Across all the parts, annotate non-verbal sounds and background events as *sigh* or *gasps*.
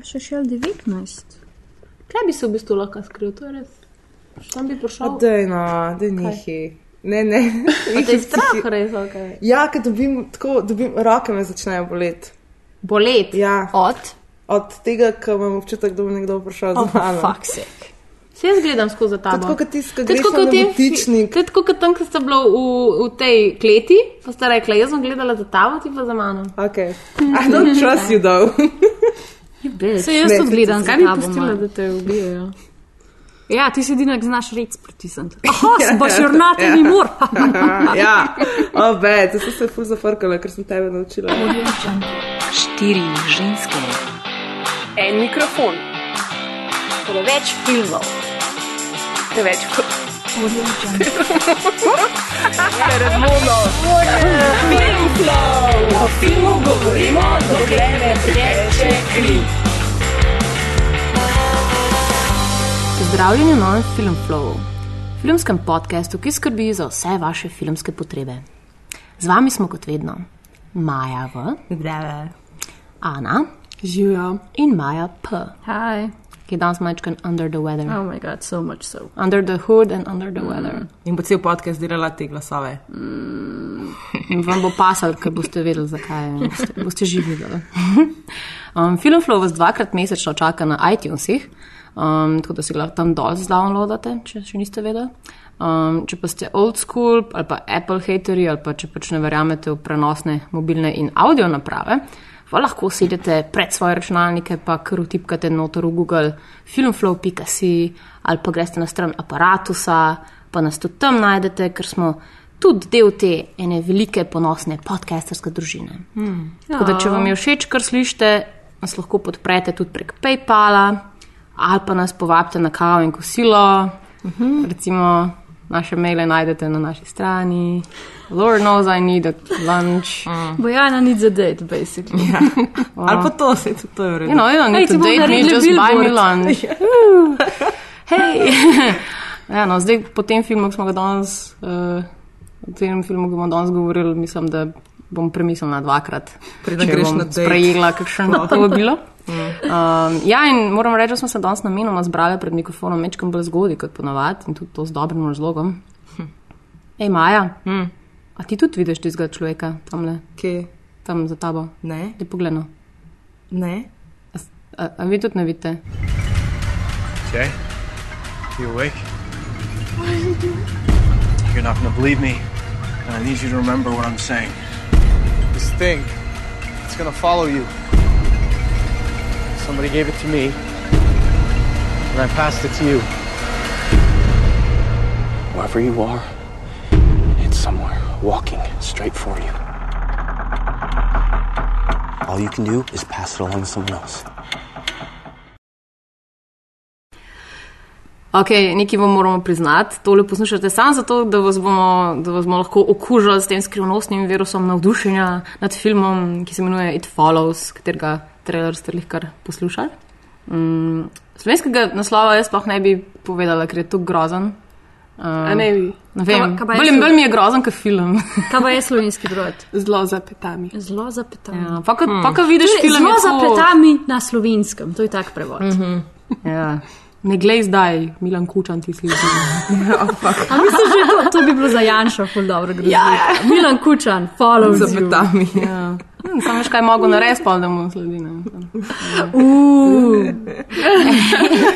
Pa še šel 19. Kaj bi se v bistvu lahko skril, to je res. Tam bi prišel. Dej, no, dej nihi. Ne, ne. *laughs* A te je strah, res, ok. Ja, ker dobim, tako, dobim, roke me začnejo boleti. Bolet. Ja. Od? Od tega, ko imam občutek, da bo nekdo prišel za Oh, mano. fuck sake. Se jaz gledam skozi tabo. tako, kot tako na kot to je tako kot tam, ko ste bila v, v tej kleti, pa ste rekla, jaz sem gledala za tabo, ti pa za mano. Okay. I don't trust you though. *laughs* Se jaz tudi gledam, Kaj bi pustila, da te ubijajo? Ja, ti si edinak znaš rec pritisniti. *laughs* Aha, boš jurnati ni mor. *laughs* ja, obe, to sem se ful zafrkala, ker sem tebe naučila. Štiri ženske, En mikrofon, preveč filmov, preveč Pozdravljeni v novem Film Flowu, filmskem podkastu, ki skrbi za vse vaše filmske potrebe. Z vami smo kot vedno Maja V, Brave. Ana Živijo. in Maja P, Hi. Ki je danes majčkan under the weather. Oh my god, so much so. Under the hood and under the weather. In bo cel podcast delala te glasove. In vam bo pasal, ker boste vedeli, zakaj in *laughs* boste, boste živeli. *laughs* um, Film Flow vas dvakrat mesečno čaka na iTunesih, um, tako da si ga tam dol zdownloadate, če še niste vedeli. Um, če pa ste old school ali pa Apple hateri ali pa če pač ne verjamete v prenosne mobilne in audio naprave, lahko sedete pred svoje računalnike, pa kar utipkate noter v Google filmflow.si ali pa greste na stran aparatusa, pa nas tudi tam najdete, ker smo tudi del te ene velike ponosne podcasterske družine. Hmm. Tako da, če vam je všeč, kar slišite, nas lahko podprete tudi prek PayPala ali pa nas povabite na kavo in kosilo. Uh -huh. Recimo, naše maile najdete na naši strani. Lord knows I need a lunch. Mm. Bojana ni za date, basically. Ja. Ali pa to, se to je v redu. You know, you don't need ti to date me, just buy me billboard. lunch. *laughs* Hej! *laughs* ja, no, zdaj po tem filmu, ki smo ga danes, uh, o tem filmu, ki bomo danes govorili, mislim, da bom premislila dvakrat. Preden greš bom na date. Sprejela kakšno povabilo. *laughs* Um, ja, in moram reči, da smo se danes namenoma zbrali pred mikrofonom mečkam bolj zgodaj kot ponavadi in tudi to z dobrim razlogom. Ej, Maja, Hm. a ti tudi vidiš tistega človeka tamle, Kje? tam za tabo? Ne, Te pogledno. ne. A, a, a vi tudi ne vidite? Jay, you awake? You're not gonna believe me, and I need you to remember what I'm saying. This thing, it's gonna follow you. Somebody gave it to me, and I passed it to you. Wherever you are, it's somewhere walking straight for you. All you can do is pass it along to someone else. Ok, nekaj vam moramo priznati. Tole poslušate samo zato, da vas, bomo, da vas bomo lahko okužili s tem skrivnostnim virusom navdušenja nad filmom, ki se imenuje It Follows, katerega trailer ste jih kar poslušali. Mm, slovenskega naslova jaz sploh ne bi povedala, ker je to grozen. A ne bi. Ne vem, Kaj pa- kaj pa je bolj, bolj mi je grozen kot film. *laughs* Kaj pa je slovenski brod? Zelo zapetami. Zelo zapetami. ja, pa, ko, pa ko vidiš film, Zelo tako- zapetami na slovenskem, to je tak prevod. Ja. Ne glej zdaj, Milan Kučan ti sliši. *laughs* A mislim, že to, to bi bilo za Janša, ful dobro grozno. Ja, ja. Milan Kučan, follow Za you. petami. Ja. Hm, Samo veš, kaj mogo narediti, pa da mu sledi.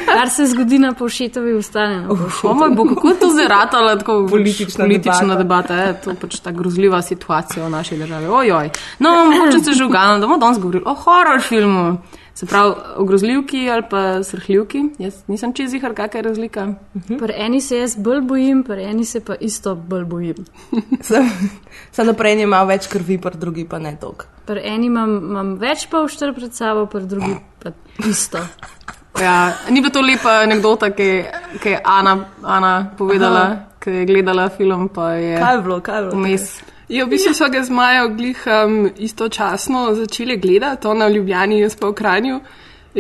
Kar se zgodi na povšetovi ustane. na Povšetovi. O moj bog, kako je to zdaj ratalo, tako Politična politična debata. debata, je, to je pač ta grozljiva situacija v naši državi. Ojoj. No, mogoče se že ugajamo, da bomo danes govorili o horror filmu. Se pravi, o grozljivki ali pa srhljivki. Jaz nisem čez jih, kakšna je razlika. Pri eni se jaz bolj bojim, pri eni se pa isto bolj bojim. Sem, sem naprej ima več krvi, pa drugi pa ne toliko. Pri eni imam, imam več povšter pred sabo, pri drugi pa isto. Ja, ni bila to lepa anekdota, ki, ki je Ana, Ana povedala, ki je gledala film, pa je Kaj je bilo, kaj je bilo? vmes. Ja, v bistvu so ga z Majo glih um, istočasno začeli gledati, ona v Ljubljani, jaz pa v Kranju.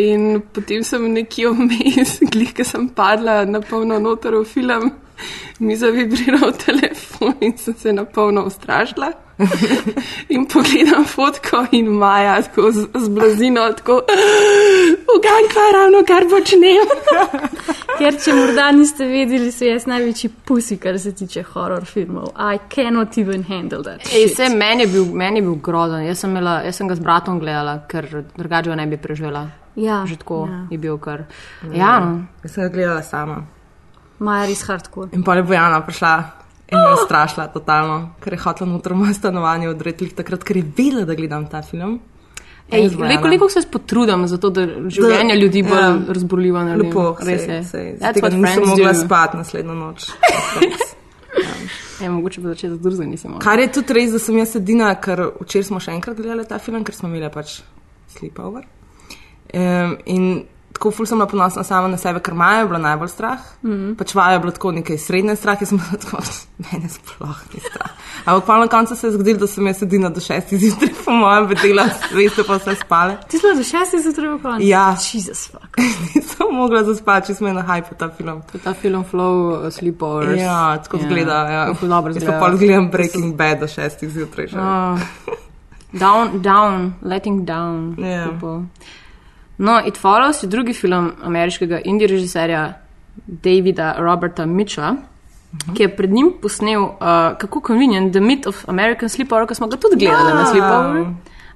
In potem sem nekje vmes, *laughs* glih, ki sem padla na polno noter v film, mi zavibriral telefon in sem se na polno ustrašila. In pogledam fotko in Maja tako z, z blazino, tako, ugan, kaj ravno kar počnem. *laughs* Ker če morda niste vedeli, so jaz največji pusi, kar se tiče horror filmov. I cannot even handle that. Ej, se, meni, je bil, meni je bil grozen. Jaz sem, imela, jaz sem ga z bratom gledala, ker drugače ga ne bi preživela. Ja, Že tako ja. je bil kar. Ja, no. Jaz sem ga gledala sama. Maja res hardcore. In pa je Bojana prišla in me strašila totalno, ker je hotela noter v moje stanovanje odreti takrat, ker je vedela, da gledam ta film. Ej, le koliko se potrudim za to, da življenje ljudi bolj ja. ja. razburljivo naredim. Lepo, res je. nisem mogla spati naslednjo noč. *laughs* Ej, mogoče bi začela z drugim, nisem mogla. Kar je tudi res, da sem jaz edina, ker včeraj smo še enkrat gledali ta film, ker smo imeli pač sleepover. Um, in tako ful sem bila ponosna sama na sebe, ker Maja je bila najbolj strah. Mm -hmm. Pač Vaja je bila tako nekaj srednje strah, jaz sem bila tako, mene sploh ni strah. Ampak pa na koncu se je zgodilo, da sem jaz edina do šestih zjutraj po mojem bedela, veste pa vse spale. Ti si bila do šestih zjutraj v koncu? Ja. Jezus, fuck. *laughs* Nisem mogla zaspati, če smo na hajpu ta film. To ta film Flow, uh, Sleepovers. Ja, tako zgleda. Ja. Ful Dobro Jaz pa zgleda. pol gledam Breaking Bad do šestih zjutraj. že. Uh, *laughs* down, down, letting down. Ja. people. No, It Follows je drugi film ameriškega indie režiserja Davida Roberta Mitchella, uh -huh. ki je pred njim posnel uh, kako convenient The Myth of American Sleepover, ki smo ga tudi gledali ja. na Sleepover.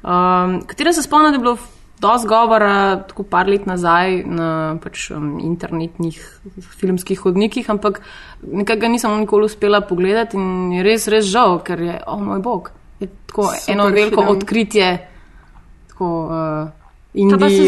Um, katero se spomnim, da je bilo dosti govora, tako par let nazaj na pač, um, internetnih filmskih hodnikih, ampak nekaj ga nisem nikoli uspela pogledati in je res, res žal, ker je, o oh, moj bog, je tako Super eno veliko film. odkritje tako, uh,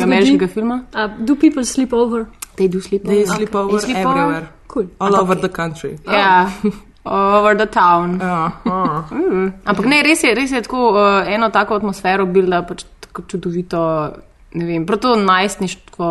Ameriškega filma. Uh, do people sleep over? They do sleep They over. sleep over They sleep over? everywhere. Cool. All over the country. Ja, *laughs* over the town. Ja, ja. *laughs* Mm. Ampak ne, res je, res je tako uh, eno tako atmosfero bila, pač tako čudovito, ne vem, prav to najstništvo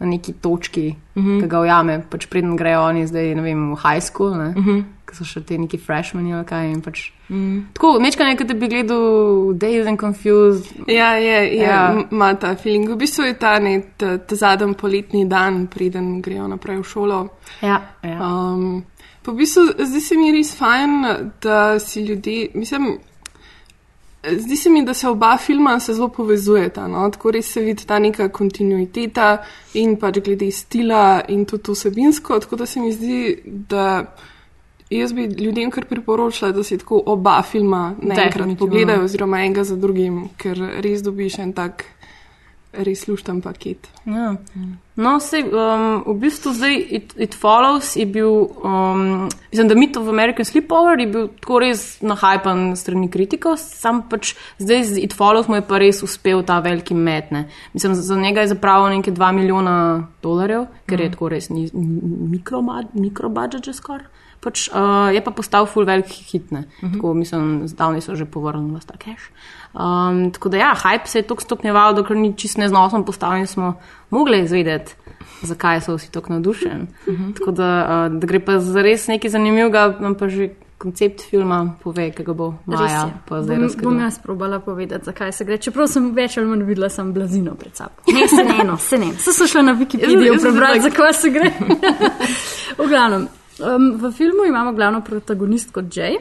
na neki točki, mm -hmm. ki ga ujame, pač preden grejo oni zdaj, ne vem, v high school, ne, mm -hmm. Ki so še te neki freshmani ali kaj. Pač, mm. Tako, nečka nekaj, da bi gledal Days and Confused. Ja, je, je, Ja. ima ta feeling. V bistvu je ta, ne, ta, ta zadnji poletni dan, preden grejo naprej v šolo. Ja, ja. Um, v bistvu zdi se mi res fajn, da si ljudje, mislim, zdi se mi, da se oba filma se zelo povezujeta. No? Tako res se vidi ta neka kontinuiteta in pač glede stila in tudi vsebinsko. Tako da se mi zdi, da jaz bi ljudem kar priporočila, da si tako oba filma naenkrat pogledajo, oziroma enega za drugim, ker res dobiš en tak res lušten paket. Ja. No, sej, um, v bistvu zdaj It, it Follows je bil, um, mislim, da Myth of American Sleepover je bil tako res nahajpan strani kritikov, sam pač zdaj z It Follows mu je pa res uspel ta veliki met. Ne. Mislim, za, za njega je zapravil nekaj 2 milijona dolarjev, ker je tako res ni, mikrobudget mikro že skoraj. Pač, uh, je pa postal full velik hit, ne. Uh -huh. tako mislim, zdavni so že povrnili ta cash. Um, tako da ja, hype se je tako stopnjeval, dokler ni čist neznosen postavljen, smo mogli izvedeti, zakaj so vsi tako navdušeni. Uh -huh. Tako da, uh, da gre pa za res nekaj zanimivega, nam pa že koncept filma pove, ga bo Maja Bom, bom jaz probala povedati, zakaj se gre. Čeprav sem več ali manj videla sem blazino pred sabo. *laughs* Ne, se ne, no, se ne. Se so šla na Wikipedijo prebrati, zakaj se gre. *laughs* v glavnem, um, v filmu imamo glavno protagonistko Jay.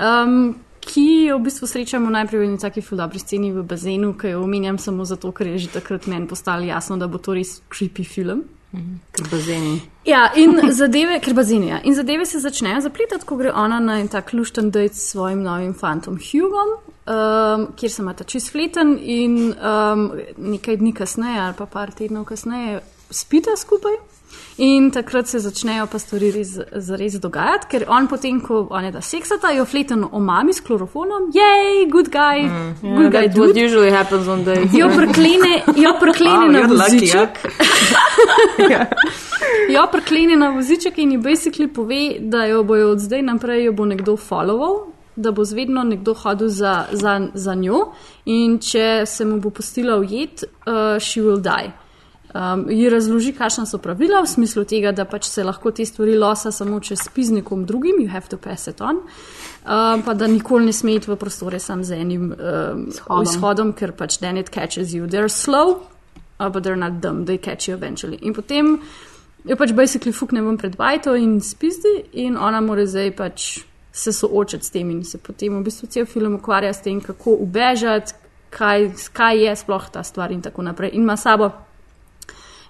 Um, Ki jo v bistvu srečamo najprej v eni taki fulabri sceni v bazenu, ki jo omenjam samo zato, ker je že takrat meni postalo jasno, da bo to res creepy film. Ker bazeni. Ja, in zadeve, ker bazeni, ja. In zadeve se začnejo zapletati, ko gre ona na en tak lušten dejt s svojim novim fantom Hugom, um, kjer se imata čist fleten in um, nekaj dni kasneje ali pa par tednov kasneje spita skupaj. In takrat se začnejo pa stvari res, res dogajati, ker on potem, ko on je da seksata, jo fleten omami s klorofonom, jej, good guy, mm, good guy, what dude. usually happens on the Jo preklene, jo preklene Wow, na voziček. *laughs* Jo preklene na voziček in ji basically pove, da jo bojo od zdaj naprej jo bo nekdo followal, da bo zvedno nekdo hodil za, za, za njo in če se mu bo pustila ujet, uh, she will die. Um, ji razloži, kakšna so pravila, v smislu tega, da pač se lahko te stvari losa samo če spi z nekom drugim, you have to pass it on. Um, pa da nikoli ne sme iti v prostore sam z enim um, Shodom. izhodom, ker pač then it catches you. They're slow, uh, but they're not dumb, they catch you eventually. In potem jo pač basically fukne ven pred bajto in spizdi in ona mora zdaj pač se soočati s tem in se potem v bistvu cel film ukvarja s tem, kako ubežati, kaj, kaj je sploh ta stvar in tako naprej. In ima sabo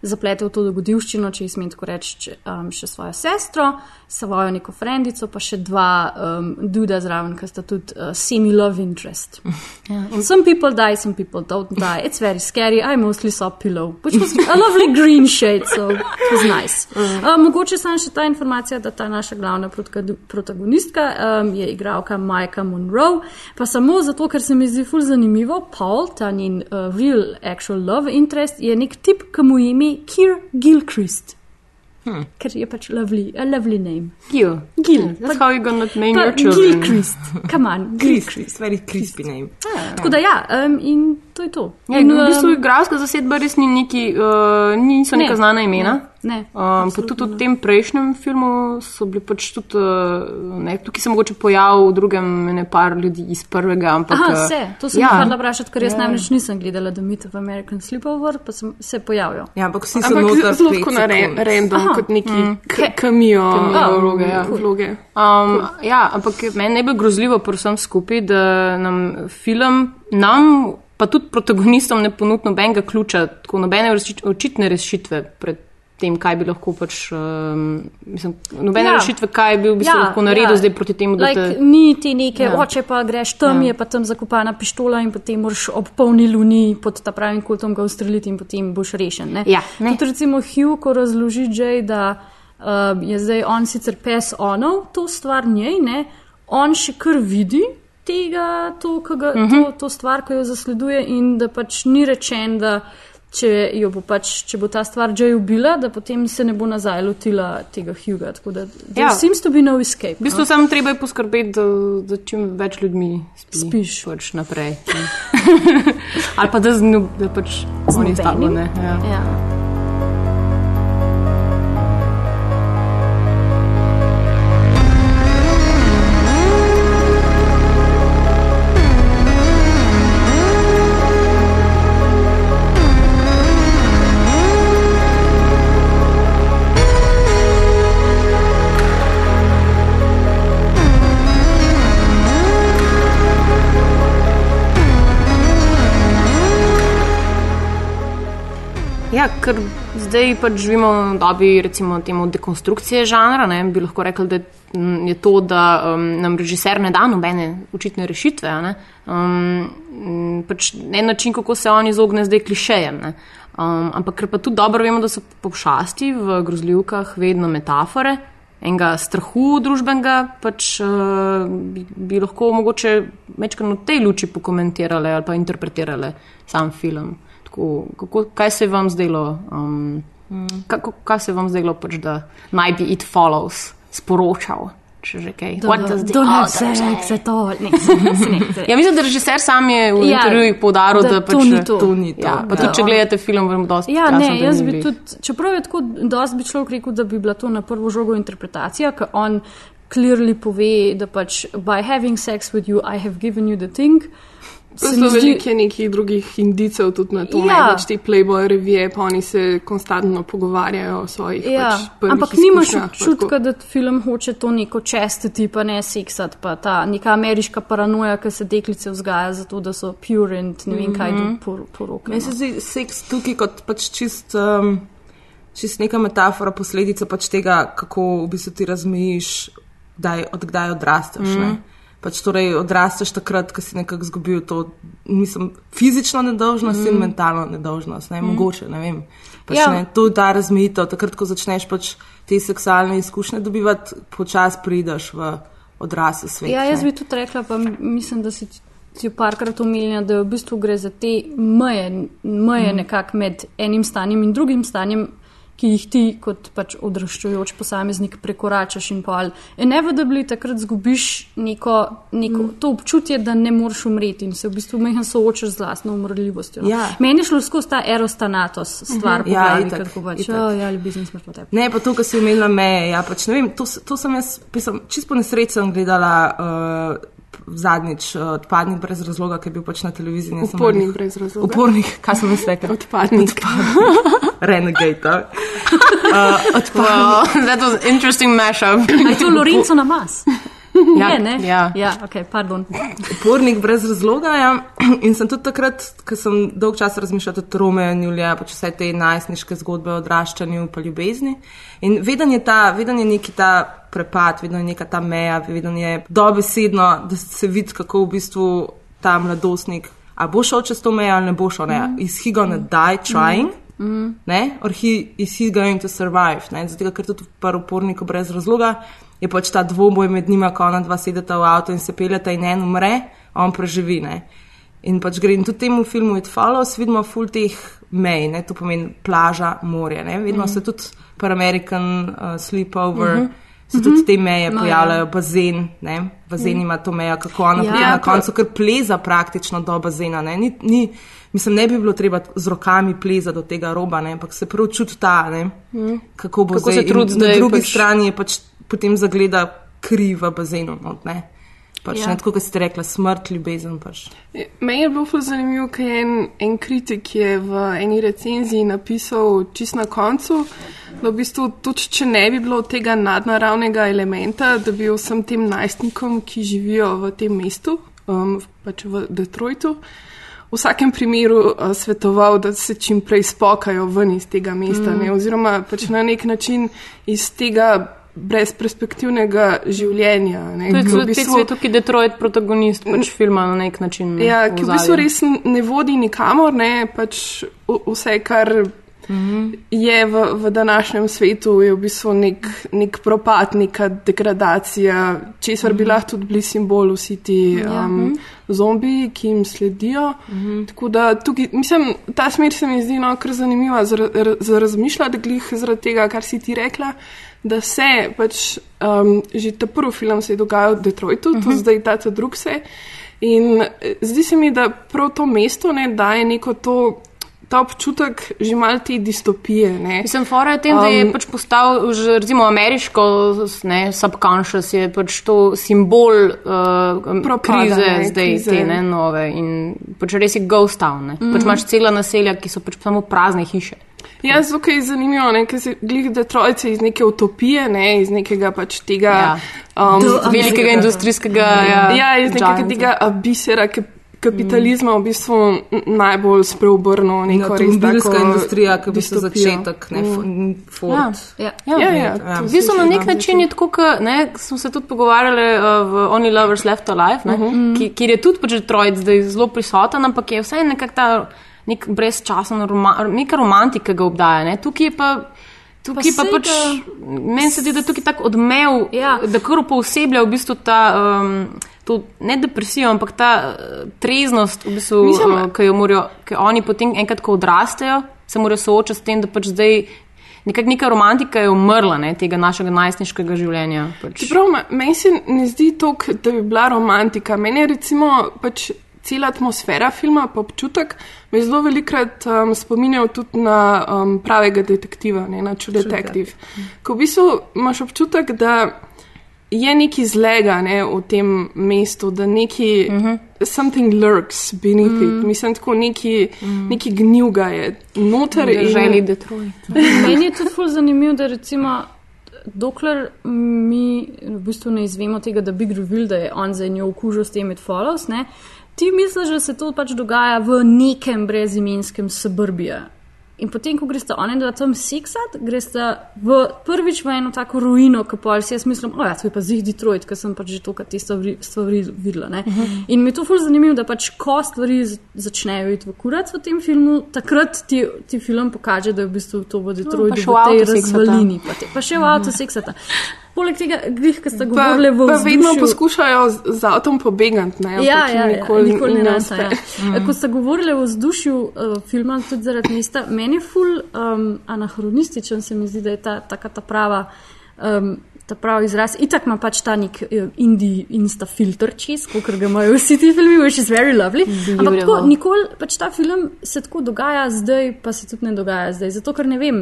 zaplete v to dogodivščino, če smem tako reči, um, še svojo sestro, svojo neko frendico, pa še dva um, duda zraven, ki sta tudi uh, semi-love interest. *laughs* Yeah. Some people die, some people don't die. It's very scary. I mostly saw pillow, which was a lovely green shade, so it was nice. Uh, mogoče samo še ta informacija, da ta naša glavna protago- protagonistka um, je igralka Majka Monroe, pa samo zato, ker se mi zdi ful zanimivo, Paul, ta njen uh, real actual love interest, je nek tip, ki mu ime Kier Gilchrist. Hmm. Ker je pač lovely, a lovely name. Gil. Gil. That's how you gonna name your children. Gilchrist, come on, *laughs* Crispy, Gilchrist. very crispy name. Tako da ja, um, in to je to. Ja, in, v bistvu um, igralska zasedba res ni neki, uh, niso Ne. neka znana imena. ne, Um, pa tudi ne. v tem prejšnjem filmu so bili pač tudi, uh, ne, tukaj se mogoče pojavil v drugem ne par ljudi iz prvega, ampak. Aha, uh, vse, to sem ja. ja. hotela vprašati, ker jaz namreč nisem gledala The Myth of American Sleepover, pa sem se pojavil. Ja, ampak vsi so Ampak noter zelo tako na re, random, Aha. kot neki Mm. kamijo Kamijo, vloge. Ja, cool. vloge. Um, ja, ampak meni je najbolj grozljivo pri vsem skupaj, da nam film, nam pa tudi protagonistom ne ponudi nobenega ključa, tako nobene očitne rešitve pred tem, kaj bi lahko pač, um, mislim, nobene Ja. rešitve, kaj bi v bistvu ja, lahko naredil ja. zdaj proti temu, da like, te. Ni ti neke, Ja. oče pa greš tam, Ja. ja. je pa tam zakopana pištola in potem moraš ob polni luni pod ta pravim kultom ga ustreliti in potem boš rešen. Ne? Ja, ne. Tudi recimo Hugh, ko razloži Jay, da uh, je zdaj on sicer pes onov, to stvar njej, ne? on še kar vidi. Tega, to, ga, uh Mhm. -huh. to, to stvar, ki jo zasleduje, in da pač ni rečen, da če, bo pač, če bo ta stvar že ubila, da potem se ne bo nazaj lotila tega Huga. Tako da, there Ja. seems to be no escape. V bistvu samo treba je poskrbeti, da, da čim več ljudmi spi, Spiš. Pač naprej. *laughs* Ali pa da, z da pač oni s tabo nobenim? ne. Ja. Ja. Ker zdaj pač živimo v dobi recimo temu dekonstrukcije žanra, ne, bi lahko rekli, da je to, da um, nam režiser ne da nobene očitne rešitve. Ne, um, pač en način, kako se on izogne zdaj klišejem. Ne. Um, ampak ker pa tudi dobro vemo, da so pošasti v grozljivkah vedno metafore. Enega strahu družbenega, pač uh, bi, bi lahko mogoče večkrat v tej luči pokomentirali ali pa interpretirali sam film. Tako, kako, kaj se je vam zdelo, um, kako, kaj se je vam zdelo pač, da naj bi it follows sporočal, če že kaj? All. Ne, se ne, *laughs* se- Ja, mislim, da režiser sam je v Ja, intervjujih poudaril, da da, to pač, ni to. To ni to. Ja, pa Ja. tudi, če gledate film, vam dosti Ja, ne, jaz bi tudi, čeprav je tako, dosti bi človek rekel, da bi bila to na prvo žogo interpretacija, ker on clearly pove, da pač by having sex with you, I have given you the thing. Mi Zelo zdi- veliko je nekih drugih indicev tudi na to, Ja. ja. največ te Playboy revije, pa oni se konstantno pogovarjajo o svojih Ja, pač ampak nimaš občutka, tako. da film hoče to neko čestiti, pa ne seksati, pa ta neka ameriška paranoja, ki se deklice vzgaja zato, da so pure in ne vem kaj Mhm. do por poroke. Meni se zdi seks tukaj kot pač čist, um, čist neka metafora, posledica pač tega, kako v bistvu ti razmejiš, kdaj, od kdaj odrasteš. Mm. Pač torej odrasteš takrat, ko si nekako izgubil to, mislim, fizično nedolžnost mm. in mentalno nedolžnost. Ne, mm. Mogoče, ne vem. Pač Ja. ne, to je ta razmejitev, takrat, ko začneš pač te seksualne izkušnje dobivati, počasi prideš v odrasel svet. Ja, jaz ne. bi tudi rekla, pa mislim, da si ti parkrat omenila, da v bistvu gre za te meje, meje mm. nekako med enim stanjem in drugim stanjem, ki jih ti kot pač odraščujoč posameznik prekoračaš in pol. Inevitably takrat zgubiš neko, neko mm. to občutje, da ne moreš umreti in se v bistvu mehen soočaš z lastno umrljivostjo. No. Ja. Meni je šlo skozi ta erostanatos stvar, mm -hmm. Ja, ja, itak, ker ko pač, itak. oh, ja, ljubezen smrt potem. Ne, pa to, kar si imela meje. Ja, pač, ne vem, to, to sem jaz, pisam, čisto sem gledala uh, zadnjič uh, odpadnik brez razloga, ki je bil pač na televiziji. Upornik glih- brez razloga. Upornik, kaj sem jaz rekla? Odpadnik. *laughs* Renegade. a? Well, that was interesting mashup. A je to Lorenzo na mas? *laughs* Ja, Je, ne? ja. ja ok, pardon. upornik brez razloga. Ja. *clears throat* In sem tudi takrat, ko sem dolg čas razmišljal o Romeo in Julija, pač vse te najstniške zgodbe o odraščanju in ljubezni. In veden je, ta, veden je neki ta prepad, vedno je neka ta meja, vedno je dobesedno, da se vidi, kako v bistvu ta mladostnik, a bo šel čez to mejo ali ne bo šel. Ne? Is he gonna die trying? Mm. Ne, or he, is he going to survive? Ne? Zato, ker tudi prvi upornik brez razloga je pač ta dvoboj med njima, ko ona dva sedeta v avto in se peljeta in en umre, on preživi. Ne? In pač gre in tudi temu filmu It Follows, vidimo full teh mej, ne? to pomeni plaža, morje. Ne? Vidimo mm. se tudi per American uh, sleepover. Mm -hmm. Se tudi te meje No, pojavljajo, bazen, ne? bazen ima to mejo, kako ona Ja. na koncu kar pleza praktično do bazena. Ne? Ni, ni, mislim, ne bi bilo treba z rokami pleza do tega roba, ne? ampak se prav čuti ta, ne? kako bo Kako zdaj. Na drugi pač... strani je pač potem zagleda kri v bazenu. No, ne? Pač, Ja. ne, tako kot ste rekla, smrt, ljubezen. Pač. Meni je bilo ful zanimivo, ker en, en kritik je v eni recenziji napisal čist na koncu, da v bistvu tudi če ne bi bilo tega nadnaravnega elementa, da bi vsem tem najstnikom, ki živijo v tem mestu, um, pač v Detroitu, v vsakem primeru uh, svetoval, da se čim prej spokajo ven iz tega mesta, mm. ne, oziroma pač na nek način iz tega brezperspektivnega življenja. Ne, To je v svetu, ki je Detroit protagonist pač filma na nek način. Ja, ki v bistvu res ne vodi nikamor, ne, pač vse, kar je v, v današnjem svetu, je v bistvu nek, nek propad, neka degradacija, česar bi lahko tudi bili simbol vsi ti um, zombiji, ki jim sledijo. Tako da tukaj, mislim, ta smer se mi zdi no, kar zanimiva za, za razmišljati, glih zaradi tega, kar si ti rekla. Da se pač um, že ta prvi film se je dogajal v Detroitu, uh -huh. to zdaj ta ta drug se. In eh, zdi se mi, da prav to mesto ne daje neko to, ta občutek že malo te distopije. Ne. Mislim, fora je tem, da je Um, pač postal, že, recimo, ameriško, ne, subconscious je pač to simbol uh, Propada, krize, ne, zdaj krize. te ne, nove. In pač res je ghost town. Ne. Mm. Pač imaš cela naselja, ki so pač samo prazne hiše. Ja, zato je zanimivo, ne, ker se glih Detroit iz neke utopije, ne, iz nekega pač tega. Ja. Um, Z velikega industrijskega. Ja, Ja, iz nekega gianta. tega uh, bisera kap- kapitalizma v bistvu najbolj spreobrnil neko res Avtomobilska tako industrija, ki je v bistvu distopijo. začetek, ne Mm. Ford. Ja. Ja, Ja, ja, Ja, to V se bistvu na nek način je tako, kot smo se tudi pogovarjali uh, v Only Lovers Left Alive, ne, uh -huh. ki, kjer je tudi pač Detroit zdaj zelo prisoten, ampak je vsaj nekako ta nek brezčasen, roma, neka romantika ga obdaja. Ne. Tukaj je pa. Tukaj pa, pa pač, meni se zdi, da je tukaj tako odmev, Ja. da kar pooseblja v bistvu ta, um, to, ne depresijo, ampak ta uh, treznost, v bistvu, Mislim- uh, ki jo morajo, ki oni potem enkrat, ko odrastejo, se morajo soočati s tem, da pač zdaj nekak, neka romantika je umrla ne, tega našega najstniškega življenja. Pač. Čeprav me- meni se ne zdi to, da bi bila romantika. Meni je recimo pač cela atmosfera filma, pa občutek, me zelo velikrat um, spominjal tudi na um, pravega detektiva, ne na True Detective. Ko v bistvu imaš občutek, da je neki zlega ne, v tem mestu, da neki uh -huh. something lurks beneath mm. it. Mislim, tako neki, mm. neki gnjuga je noter. in- Želi Detroit. *laughs* Meni je tudi ful zanimivo, da recimo, dokler mi v bistvu ne izvemo tega, da Big Reveal, da je on za njo okužil s tem It Follows, ne, ti misliš, da se to pač dogaja v nekem brezimenskem suburbiju. In potem, ko greste oni dva tam seksat, greste v prvič v eno tako ruino, ki pa si jaz mislim, o ja, to je pa zih Detroit, ker sem pač že toliko te stvari, stvari videla. Uh -huh. In mi je to ful zanimivo, da pač ko stvari začnejo iti v kurac v tem filmu, takrat ti, ti film pokaže, da je v bistvu to v Detroitu, še v tej razvalini. Pa, te, pa še v avtu seksata. Poleg tega, glih, ki ste govorili v pa vedno poskušajo z, z avtom pobegati. Ne, Ja, ampak ja, ja, nikoli, nikoli ne rasa. Ja. uspe. Ko ste govorili o vzdušju uh, filma, tudi zaradi mesta, meni je ful um, anahronističen, se mi zdi, da je ta, taka ta prava. Um, Ta pravi izraz, itak ima pač ta nek uh, indie insta filter čez, kot ga imajo vsi ti filmi, which is very lovely. Ampak tako, Beautiful. nikoli pač ta film se tako dogaja zdaj, pa se tudi ne dogaja zdaj. Zato, ker ne vem,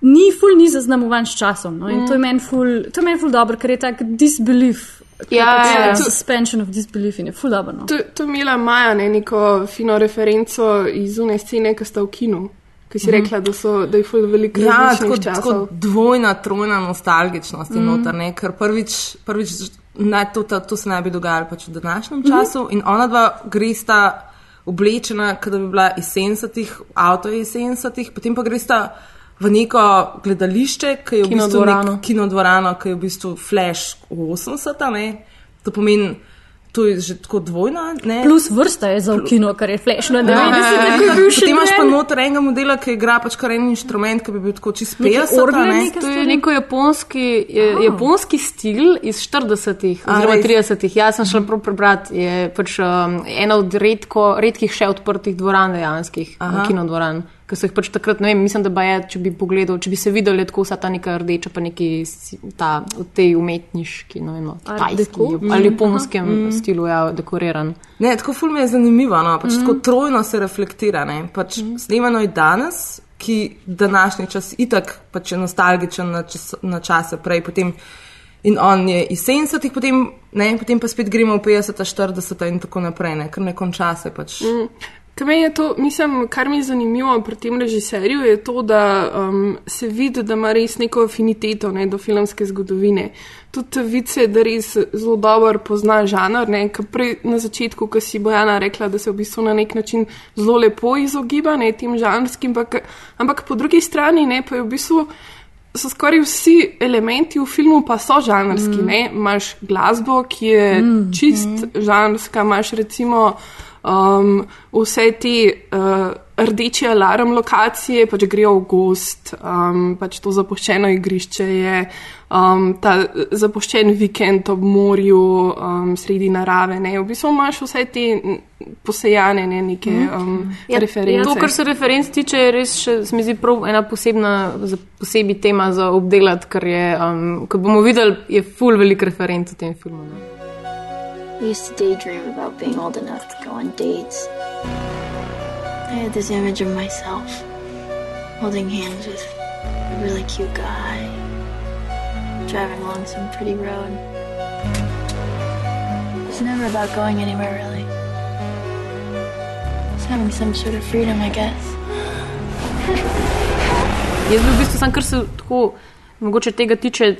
ni ful ni zaznamovan s časom. No? In to je meni ful, to je meni ful dobro, ker je tak disbelief. Ja, pač, ja, ja. suspension of disbelief in je ful dobro. No? To, to je imela Maja ne, neko fino referenco iz une scene, ki sta v kinu. Ki si rekla, da, so, da je ful veliko Ja, različnih tako, časov. tako dvojna, trojna nostalgičnost je Mm. noter, ne? ker prvič, prvič naj, to, to, to se ne bi dogajalo pač v današnjem času. In ona dva gresta oblečena, kot da bi bila iz 70-ih, avto je iz 70-ih, potem pa gresta v neko gledališče, ki je v bistvu Kinodvorano. nek kinodvorano, ki je v bistvu flash 80-ta, ne. To pomeni, to je že tako dvojna, ne. Plus vrsta je za v kino, kar je flashno, da Ja, ne ja, Potem imaš pa noter enega modela, ki igra pač kar en inštrument, ki bi bil tako čist 50. orgle ne. To je neko japonski, je, japonski stil iz 40-ih A, oziroma res? 30-ih. Jaz sem šel prav prebrati. Je pač um, ena od redko, redkih še odprtih dvoran dejanskih, Aha. kinodvoran. Ki so jih pač takrat, ne vem, mislim, da je, če bi pogledal, če bi se videl, tako vsa ta neka rdeča, pa neki ta, v tej umetniški, ne vem, no, tajski ali japonskem mm. stilu, ja, dekoriran. Ne, tako ful mi je zanimivo, no, pač mm. tako trojno se reflektira. Ne, pač mm. Snemano je danes, ki današnji čas itak pač je nostalgičen na, čas, na čase prej, potem in on je iz 70-ih, potem, ne, potem pa spet gremo v 50-ta, 40-ta in tako naprej, ne, ker ne konča se pač. Mm. Kaj me je to, mislim, kar mi je zanimivo pri tem režiserju, je to, da um, se vidi, da ima res neko afiniteto ne, do filmske zgodovine. Tudi vidi se, da res zelo dobro pozna žanr. Ne, prej na začetku, ko si Bojana rekla, da se v bistvu na nek način zelo lepo izogiba ne, tem žanrskim, ampak, ampak po drugi strani ne, pa je v bistvu. So skoraj vsi elementi v filmu pa so žanrski. Mm. Imáš glasbo, ki je mm. čist mm. žanrska, imaš recimo um, vse te uh, rdeče alarm lokacije, pač grejo v gost, um, pač to zapuščeno igrišče je, um, ta zapuščen vikend ob morju, um, sredi narave. Ne? V bistvu imaš vse te posejane ne, neke um, ja, reference. To, kar se referenc tiče, je res še, se mi zdi prav ena posebna, posebej tema za obdelati, ker je, um, ko bomo videli, je full velik referenc v tem filmu. Ne. I used to daydream about being old enough to go on dates. I had this image of myself holding hands with a really cute guy, driving along some pretty road. It's never about going anywhere, really. It's having some sort of freedom, I guess. Jaz bi v bistvu sam, kar se tako, mogoče tega tiče,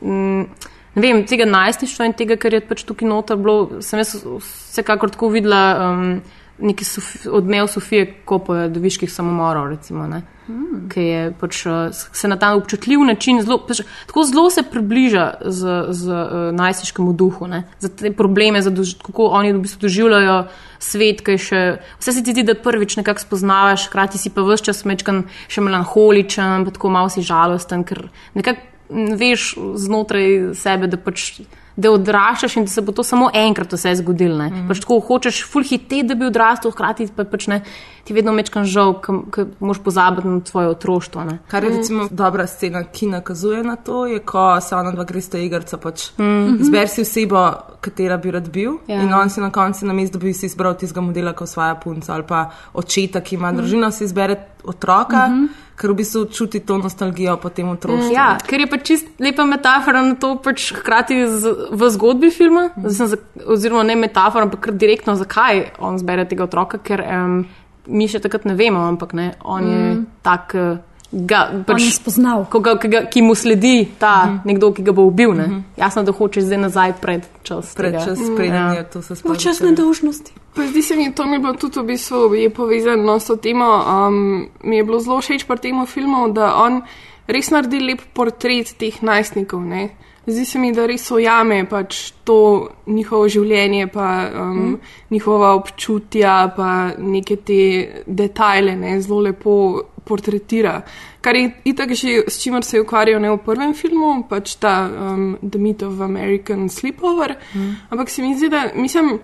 mm, ne vem, tega najstništva in tega, kar je pač tukaj noter bilo, sem jaz vsekakor tako videla um, neki Sofi, odmev Sofije Kopoje do viških samomorov, recimo, ne. Mm. Ki je pač uh, se na ta občutljiv način zelo, pač, tako zelo se približa z, z uh, najstniškemu duhu, ne, za te probleme, za dož, kako oni v bistvu doživljajo svet, ki je še, vse se ti zdi, da prvič nekako spoznavaš, hkrati si pa vse čas mečkan še melanholičen, pa tako malo si žalosten, ker nekako veš znotraj sebe, da pač da odraščaš in da se bo to samo enkrat vse zgodilo. Mm. Pač tako hočeš full hiteti, da bi odrastel, hkrati pa pač ne, ti vedno mečkan žal, ker moš pozabiti na tvoje otroštvo. Ne. Kar je recimo dobra scena, ki nakazuje na to, je, ko se ona dva gresta igrca, pač mm. izber si osebo, katera bi rad bil Ja. in on si na koncu na mestu, da bi si izbral tistega modela, kot svoja punca ali pa očeta, ki ima družino, si izbere otroka, mm -hmm. ker v bistvu čuti to nostalgijo po tem otroštvu. Ja, ker je pač čist lepa metafora na to, pač hkrati z, v zgodbi filma, mm. za, oziroma ne metafora, ampak kar direktno, zakaj on zbere tega otroka, ker um, mi še takrat ne vemo, ampak ne, on mm. je tak. Uh, Ga, pač, On je spoznal. Ko ga, ki, ga, ki mu sledi ta mm -hmm. nekdo, ki ga bo ubil. Mm -hmm. Jasno, da hoče zdaj nazaj pred čas. Pred čas, preden je to se sploh. Počasne dolžnosti. Pa zdi se mi, to mi je bilo tudi v bistvu je povezano s to temo. Um, mi je bilo zelo všeč pri tem filmu, da on res naredi lep portret teh najstnikov. Ne? Zdi se mi, da res ujame pač to njihovo življenje, pa um, mm. njihova občutja, pa neke te detajle ne? zelo lepo portretira. Kar je itak že s čimer se je ukvarjal ne v prvem filmu, pač ta um, The Myth of American Sleepover. Mm. Ampak se mi zdi, da mislim.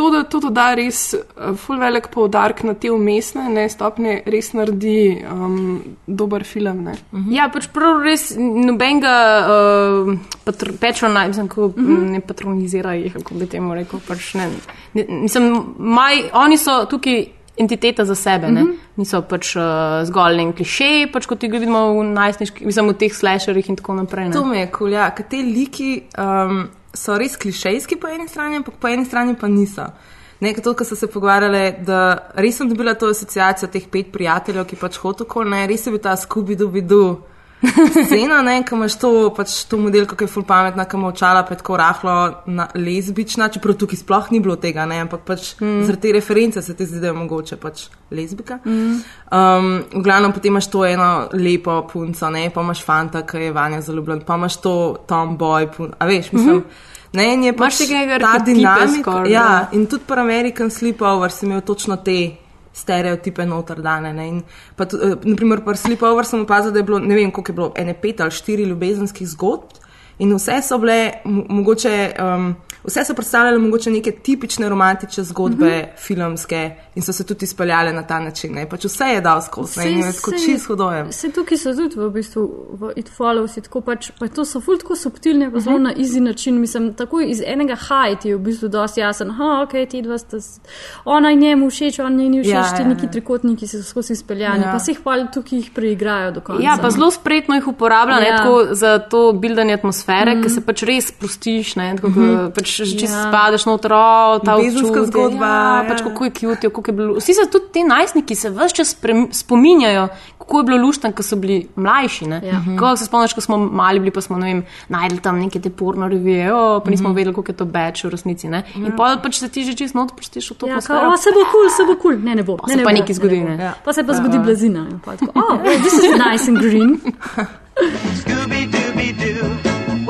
To, da to da res uh, full velik poudarek na te umestne ne, stopnje, res naredi um, dober film. Ne. Ja, pač prav res nobenega uh, patr patrona, mislim, kako uh -huh. ne patronizira jih, kako bi temu rekel. Pač ne, ne, mislim, maj, oni so tukaj entiteta za sebe, uh -huh. niso pač uh, zgolj en kliše, pač kot jih vidimo v najstniških, mislim, v teh slasherjih in tako naprej. Ne. To mi je kul, cool, ja, ker te liki um, so res klišejski po eni strani, ampak po eni strani pa niso. Nekaj to, kar so se pogovarjali, da res sem dobila to asociacijo teh pet prijateljev, ki pač hodijo okoli, res je bil ta Scooby-Doo, scena, ne, ko imaš to, pač to modelko, ki je full pametna, ki ima očala, pa je tako rahlo na, lezbična, čeprav tukaj sploh ni bilo tega, ne, ampak pač mm. zaradi te reference se ti zdi, da je mogoče pač lezbika. Mm. Um, v glavnem potem imaš to eno lepo punco, ne, pa imaš fanta, ki je vanja zaljubljen, pa imaš to tomboy, pun, a veš, mislim. Mm -hmm. Ne, in je pač ta dinamika. Ja, in tudi pri American Sleepover si imel točno te stereotipe noter dane. Ne? Pa, uh, naprimer, pri Sleepover sem opazil, da je bilo, ne vem, koliko je bilo, ene pet ali štiri ljubezenskih zgodb. In vse so bile, mogoče, um, vse so predstavljale mogoče neke tipične romantične zgodbe, mm -hmm. filmske, in so se tudi izpeljale na ta način. Pač vse je dal skozi, ne vem, kot čist hodojem. Vse tukaj so tudi v bistvu v It Follows, tako pač, pa to so ful tako subtilne, pa zelo mm -hmm. na izi način. Mislim, tako iz enega hajti je v bistvu dosti jasen, ha, ok, ti dva sta, ona in njemu všeč, on njeni všeč, ja, ti ja, neki ja. trikotniki so skozi izpeljani, ja. pa se jih pa tukaj jih preigrajo do konca. Ja, pa zelo spretno jih uporabljajo ja. za to bildanje atmosfere atmosfere, mm. ki se pač res sprostiš, ne, tako, mm -hmm. pač, če ja. spadeš noter, ta uživalska zgodba. Ja, ja. Pač, kako je kjutijo, kako je bilo. Vsi so tudi ti najstniki, se vse čas spominjajo, kako je bilo luštan, ko so bili mlajši. Ja. Ko se spomniš, ko smo mali bili, pa smo vem, najdli tam neke te porno revije, oh, pa nismo mm -hmm. vedeli, kako je to beč v resnici. Ne. In ja. pa pač se ti že čist not sprostiš v to. Ja, kao, se bo kul, cool, se bo kul, cool. ne, ne bo. Pa ne, se ne pa nekaj zgodi. Ne. Ja. Pa se pa zgodi blazina. Pa tako, oh, *laughs* this is nice and green. Scooby *laughs*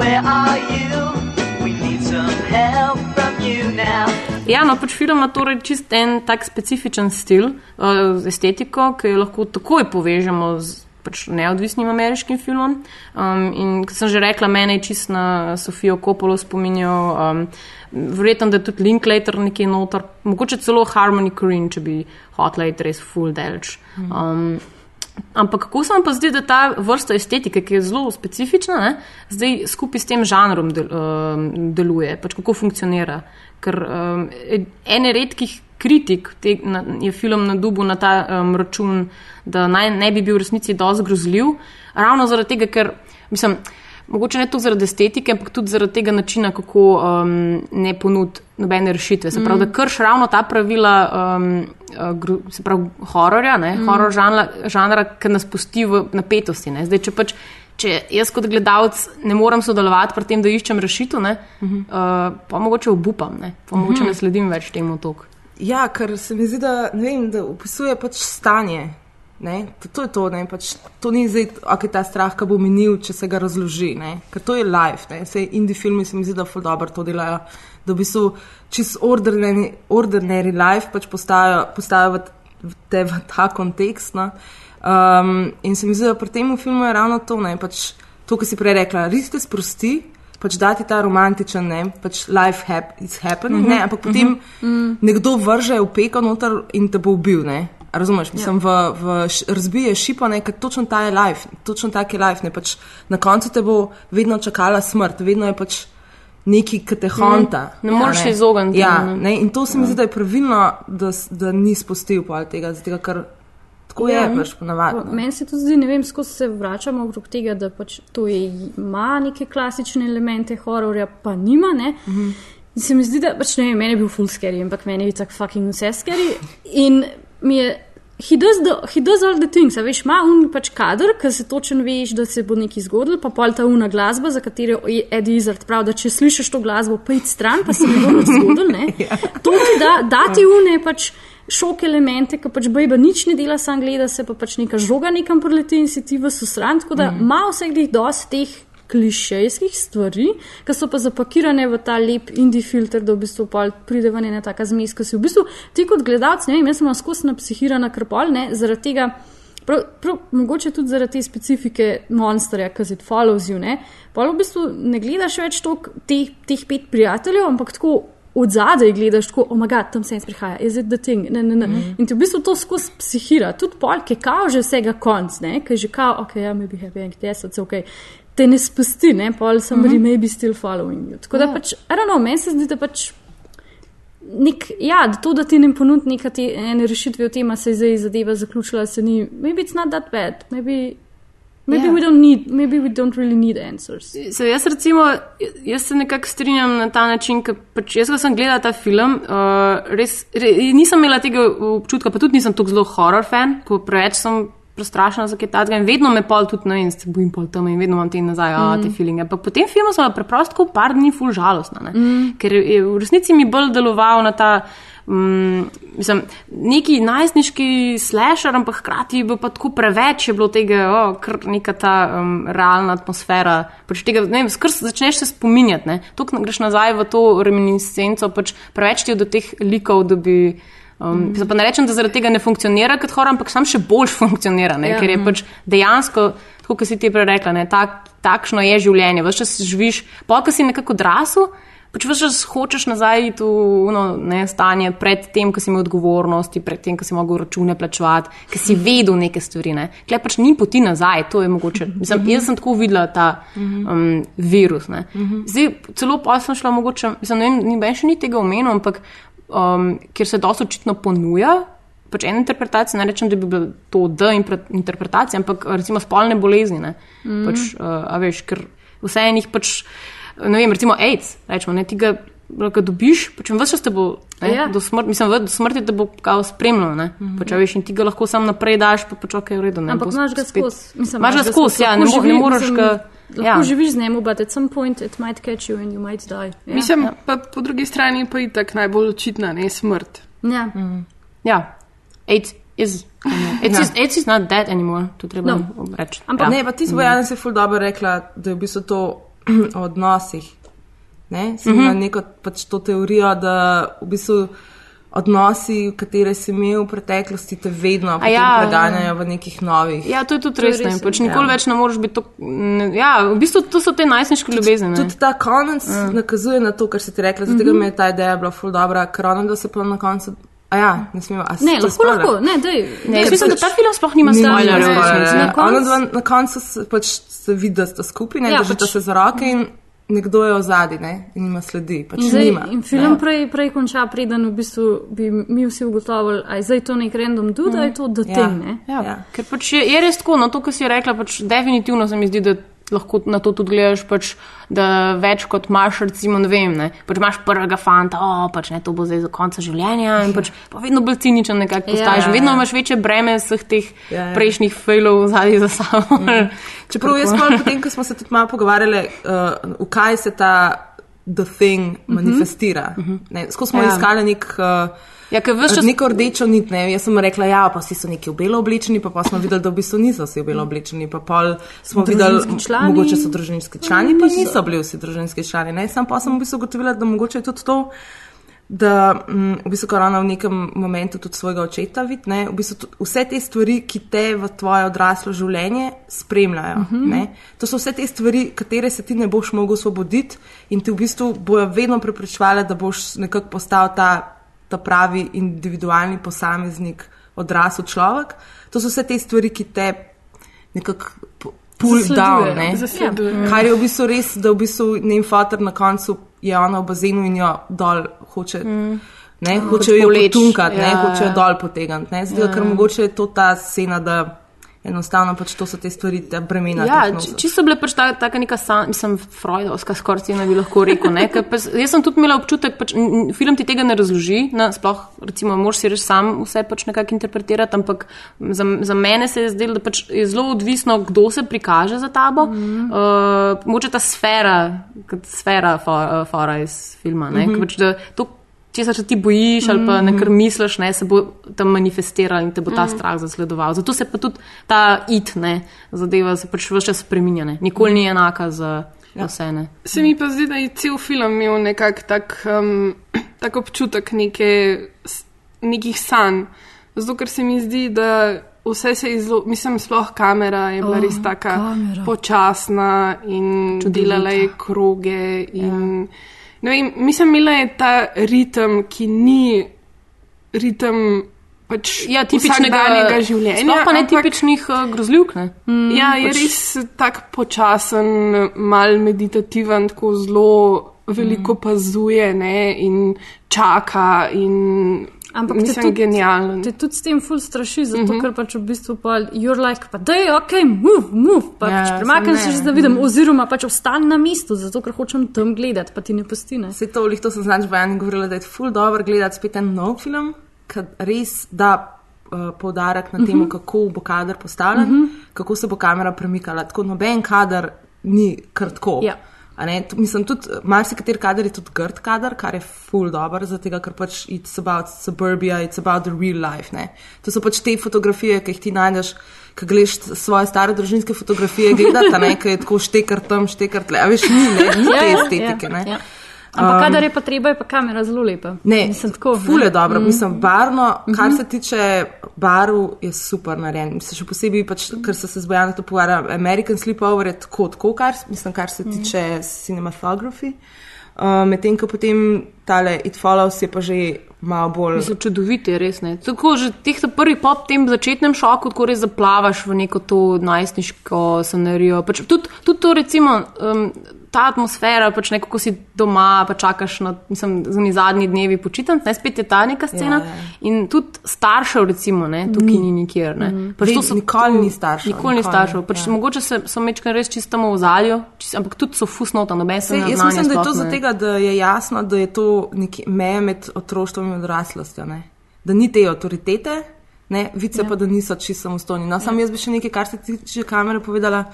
where are you? We need some help from you now. Ja, no, pač film ima torej čist en tak specifičen stil, uh, estetiko, ki jo lahko takoj povežemo z pač neodvisnim ameriškim filmom. Um, in kot sem že rekla, mene je čist na Sofijo Kopolo spominjal, um, verjetno, da je tudi Linklater nekje noter, mogoče celo Harmony Korine, če bi hotel res full delč. Um, Ampak kako se vam pa zdi, da ta vrsta estetike, ki je zelo specifična, ne, zdaj skupaj s tem žanrom del, um, deluje, pač kako funkcionira? Ker um, ene redkih kritik te, na, je film na dubu na ta um, račun, da naj, ne bi bil v resnici dosti grozljiv, ravno zaradi tega, ker mislim. Mogoče ne to zaradi estetike, ampak tudi zaradi tega načina, kako um, ne ponudi nobene rešitve. Se pravi, mm. da krš ravno ta pravila, um, uh, se pravi, hororja, mm. horor žanra, žanra ki nas pusti v napetosti. Ne? Zdaj, če pač. Če jaz kot gledalec ne morem sodelovati pri tem, da iščem rešitev, uh -huh. uh, pa mogoče obupam, ne? pa mogoče uh -huh. ne sledim več temu tok. Ja, ker se mi zdi, da, vem, da opisuje pač stanje, Ne? To je to, ne? pač to ni zdaj, ok, ta strah, ki bo minil, če se ga razloži. Ne? Ker to je life, vse indie filmi se mi zdi, da ful dobro to delajo, da bi so čist ordinary, ordinary life pač postavijo v, v, v ta kontekst. No? Um, in se mi zdi, da pri tem filmu je ravno to, ne? pač to, kar si prej rekla, res te sprosti. Pač dati ta romantičen, ne, pač life hap, is happening, mm -hmm. ne, ampak potem mm -hmm. nekdo vrže v peko noter in te bo ubil, ne. Razumeš, mislim, ja. v, v razbije šipo, ker točno ta je life, točno tak je life. Pač na koncu te bo vedno čakala smrt, vedno je pač neki, ki te honta. Ne, ne moreš se izogniti. Ja, ne, in to se mi ja. zdi, da je pravilno, da, da ni spustil tega, tega, ker tako ja. je pač ponavadi. Meni se tudi zdi, ne vem, skozi se vračamo okrog tega, da pač to je, ima neke klasične elemente hororja, pa nima. Ne. Mhm. In se mi zdi, da pač ne vem, meni je bil full scary, ampak meni je tako fucking vse scary. In mi je. He does, the, he does all the things, veš, ima un pač kader, ki se točno veš, da se bo nekaj zgodilo, pa pol ta una glasba, za katero je Eddie Izzard prav, da če slišiš to glasbo, pa id stran, pa se ne bo nič zgodilo. Ja. *laughs* To ti da, da ti une pač šok elemente, ki pač bejba nič ne dela, sam gleda se pa pač neka žoga nekam preleti in si ti v susran, tako da mm. ima mm. vseh dosti teh klišejskih stvari, ki so pa zapakirane v ta lep indie filter, da v bistvu pride ven ena taka zmes, ki si v bistvu ti kot gledalec, ne vem, jaz sem skozi napsihirana krpol, ne, zaradi tega. Prav, prav, mogoče tudi zaradi te specifike monsterja, ki se follows you. Ne? Pa v bistvu ne gledaš več teh, teh pet prijateljev, ampak tako od zadaj gledaš, tako, oh, maga, tam se jim prihaja, je zdaj ting. Ne, ne, ne. Mm -hmm. In ti v bistvu to skozi psihira, tudi polk je kao že vsega konc, ki je že kao, ok, ja, maybe happy and yes, it's ok te ne spusti, ne ali somebody mm -hmm. maybe still following you. Tako da yeah. Ja. pač, I don't know, meni se zdi, da pač. Nek, ja, to, da ti ne ponudi neke rešitve, o tem se je zdaj zadeva zaključila, se ni, maybe it's not that bad, maybe, maybe, yeah. we, don't need, maybe we don't really need answers. Se, jaz, recimo, jaz se nekako strinjam na ta način, ker pač jaz, ko sem gledala ta film, uh, res, res nisem imela tega občutka, pa tudi nisem tako zelo horror fan, ko preveč sem prestrašena za kaj takega in vedno me pol tudi, ne vem, se bojim pol tam in vedno imam te nazaj, mm. a te feelinge. Ampak po tem filmu sem preprosto par dni ful žalostna, ne? mm. ker je v resnici mi bolj deloval na ta. Um, mislim, neki najstniški slasher, ampak hkrati je bilo pa tako preveč, je bilo tega, oh, kar neka ta um, realna atmosfera. Pač tega, ne vem, skrs začneš se spominjati, ne? to greš nazaj v to reminiscenco, pač preveč ti je do teh likov, da bi. Um, mm. Pa ne rečem, da zaradi tega ne funkcionira kot horor, ampak sam še bolj *laughs* funkcionira, ne? Ja. ker je pač dejansko, tako kot si ti prej rekla, ne, tak, takšno je življenje. Vse čas živiš, pa ko si nekako odrasel, pač čas hočeš nazaj v no, ne, stanje pred tem, ko si imel odgovornosti, pred tem, ko si mogel račune plačevati, ker si vedel neke stvari. Ne. Klej pač ni poti nazaj, to je mogoče. Mislim, jaz sem tako videla ta um, virus. Ne. Zdaj, celo pa sem šla mogoče, mislim, ne vem, ni več ni tega omenil, ampak um, kjer se dosto očitno ponuja. Pač ena interpretacija, ne rečem, da bi bila to D interpretacija, ampak recimo spolne bolezni. Ne? Mm. Pač, uh, a veš, ker vse enih pač, ne vem, recimo AIDS, rečemo, ne, ti ga, ga dobiš, pač vse čas te bo, ne, Ja. do, smrt, mislim, v- do smrti te bo kao spremljalo, ne, mm -hmm. pač, a veš, in ti ga lahko sam naprej daš, pa pač ok, v redu. Ne, Ampak imaš ga skozi. Mislim, Imaš ga skozi, ja, ne, lahko mo ne moreš mislim, ga. Lahko Ja. živiš z njim, but at some point it might catch you and you might die. Ja. Mislim, pa po drugi strani pa je tako najbolj očitna, ne smrt. ja. Ja, AIDS is, AIDS, is, AIDS is not dead anymore, to treba No. reči. Ampak ja. Ne, pa ti si Bojana se ful dobro rekla, da je v bistvu to *clears throat* o odnosih. Ne, sem imela neko pač to teorijo, da v bistvu odnosi, katere si imel v preteklosti, te vedno potem ja. preganjajo v nekih novih. Ja, to je tudi res. ne, Pač ja. nikoli več ne moreš biti to. ne, Ja, v bistvu to so te najstniške ljubezni. ne. Tudi ta konec uh. nakazuje na to, kar si ti rekla, zato mm -hmm. mi je ta ideja bila ful dobra, ker ona da se pa na koncu. A ja, ne smemo. a Ne, lahko, spoiler? lahko, ne, dej. Ne, jaz mislim, da ta film sploh nima Ni spoilerjev. ja. Na koncu- pač se vidi, da sta skupaj, ne, Ja, ja, držita pač- pač, se za roke in nekdo je ozadje ne, in ima sledi. Pač In, zdaj, nima. in film prej, prej konča, preden v bistvu bi mi vsi ugotovili, da je zdaj to nek random dude, da je to the Ja. Ne? Ja, Ja. Ker pač je, je res tako, no to, kar si rekla, pač definitivno se mi zdi, da lahko na to tudi gledaš, pač, da več kot imaš, recimo, ne vem, ne, pač imaš prvega fanta, o, pač ne, to bo zdaj za konca življenja in pač pa vedno bolj ciničen nekako postaješ, Ja, vedno ja. imaš večje breme vseh teh Ja, ja. prejšnjih failov zadnji za sabo. *laughs* Čeprav jaz pa potem, ko smo se tudi malo pogovarjali, uh, v kaj se ta The Thing manifestira. Uh -huh. Skozi smo Ja. iskali nek. Uh, Ja, ker veš, Čas... Neko rdečo nit, ne. Jaz sem rekla, ja, pa vsi so neki v belo oblečeni, pa, pa smo videli, da v bistvu niso vsi v belo oblečeni. Pa pol smo videli, Družinski člani? mogoče so družinski člani, pa niso bili vsi družinski člani. Ne. Sam pa sem v bistvu ugotovila, da mogoče je tudi to, da mm, v bistvu korona v nekem momentu tudi svojega očeta vidi. ne, V bistvu tudi vse te stvari, ki te v tvoje odraslo življenje spremljajo. Uh -huh. To so vse te stvari, katere se ti ne boš mogel osvoboditi in ti v bistvu bojo vedno preprečevale, da boš nekako postal ta, ta pravi individualni posameznik, odrasel človek. To so vse te stvari, ki te nekako pu- pull down. Ne? Zasleduje. Kar je v bistvu res, da v bistvu njen fotor na koncu je ona v bazenu in jo dol hoče. Mm. Ne, hoče jo povleči, potunkati, ne, ja, hoče jo ja. dol potegniti. Zdaj, ja. ker mogoče je to ta scena, da enostavno pač to so te stvari, te bremena. Ja, či- nosiš. čisto bile pač ta, taka neka, san, mislim, Freudovska skoraj scena bi lahko rekel. Ne? ker Pa, s- jaz sem tudi imela občutek, pač, film ti tega ne razloži, na, sploh, recimo, moraš si reči sam vse pač nekako interpretirati, ampak za, za mene se je zdelo, da pač je zelo odvisno, kdo se prikaže za tabo. Mm -hmm. uh, moče ta sfera, kot sfera for, uh, fora iz filma. Ne? Mm -hmm. pač, da, to, Če se ti bojiš ali pa nekaj misliš, ne, se bo tam manifestiral in te bo ta strah zasledoval. Zato se pa tudi ta it, ne, zadeva se pač vse čas spreminja. Ne. Nikoli ni enaka za vse. Ne. Se mi pa zdi, da je cel film imel nekak tak, um, *clears throat* tak občutek neke, nekih sanj. Zato, ker se mi zdi, da vse se je zelo, mislim, sploh kamera je bila oh, res kamera. počasna in Čudovita. delala je kroge. In, ja. Ne vem, mislim, imela je ta ritem, ki ni ritem pač Ja, tipičnega vsakdanjega življenja. Sploh pa ne ampak- tipičnih uh, grozljivk. Ne. Mm, ja, je pač- res tako počasen, mal meditativen, tako zelo veliko mm. pazuje ne, in čaka. In Ampak te mislim, tudi- genijalen. Te tudi s tem ful straši, zato mm -hmm. ker pač v bistvu pa you're like, pa da je ok, move, move, pa Ja, pač premaknem ne. se že, da vidim, oziroma pač ostani na mestu, zato ker hočem tam gledati, pa ti ne postine. Vse to, lih to sem znač Bojani govorila, da je ful dobro gledati spet en nov film, ki res da uh, poudarek na tem, kako bo kader postavljen, uh -huh. kako se bo kamera premikala. Tako noben kader ni kar tako. Ja. Mislim, tudi marsikateri kader je tudi grd kader, kar je full dobro, zato ker pač it's about suburbia, it's about the real life. Ne. To so pač te fotografije, ki jih ti najdeš, ko gledaš svoje stare družinske fotografije, gledati, a ne, ki je tako štekar tam, štekar tle. A veš, ni, ne, ni te estetike. Ne. Ja. Ampak, kadar je pa treba, je pa kamera zelo lepa. Ne, Mislim, tako, ful je ne. dobro. Mm. Mislim, barno, kar se tiče barv, je super narejen. Mislim, še posebej, pač, ker se se z Bojanom to pogovarja, American Sleepover je tako, tako kar, mislim, kar se tiče cinematografije. Uh, Medtem ko potem tale It Follows je pa že malo bolj. Mislim, čudovit je res. Ne. Tako že teh ta prvi pop, tem začetnem šoku, tako res zaplavaš v neko to najstniško scenarijo. Pač tudi, tudi to, recimo, um, ta atmosfera, pač nekako si doma, pa čakaš na mislim, zadnji dnevi počitnic, ne spet je ta neka scena. Ja, ja. In tudi staršev, recimo, ne, tukaj ni nikjer. Ne. Pač Ve- to so- nikoli to- ni staršev, Nikoli ni staršev. Pač ja. Mogoče se, so mečkaj res čisto v ozadju, čist, ampak tudi so fusnota, noben se ne jaz znanja mislim, da je to zato, da je jasno, da je to neki meja med otroštvom in odraslostjo. Ne? Da ni te avtoritete, ne? vice ja. pa da niso čisto samostojni. No, sam jaz bi še nekaj, kar se tiče kamere, povedala.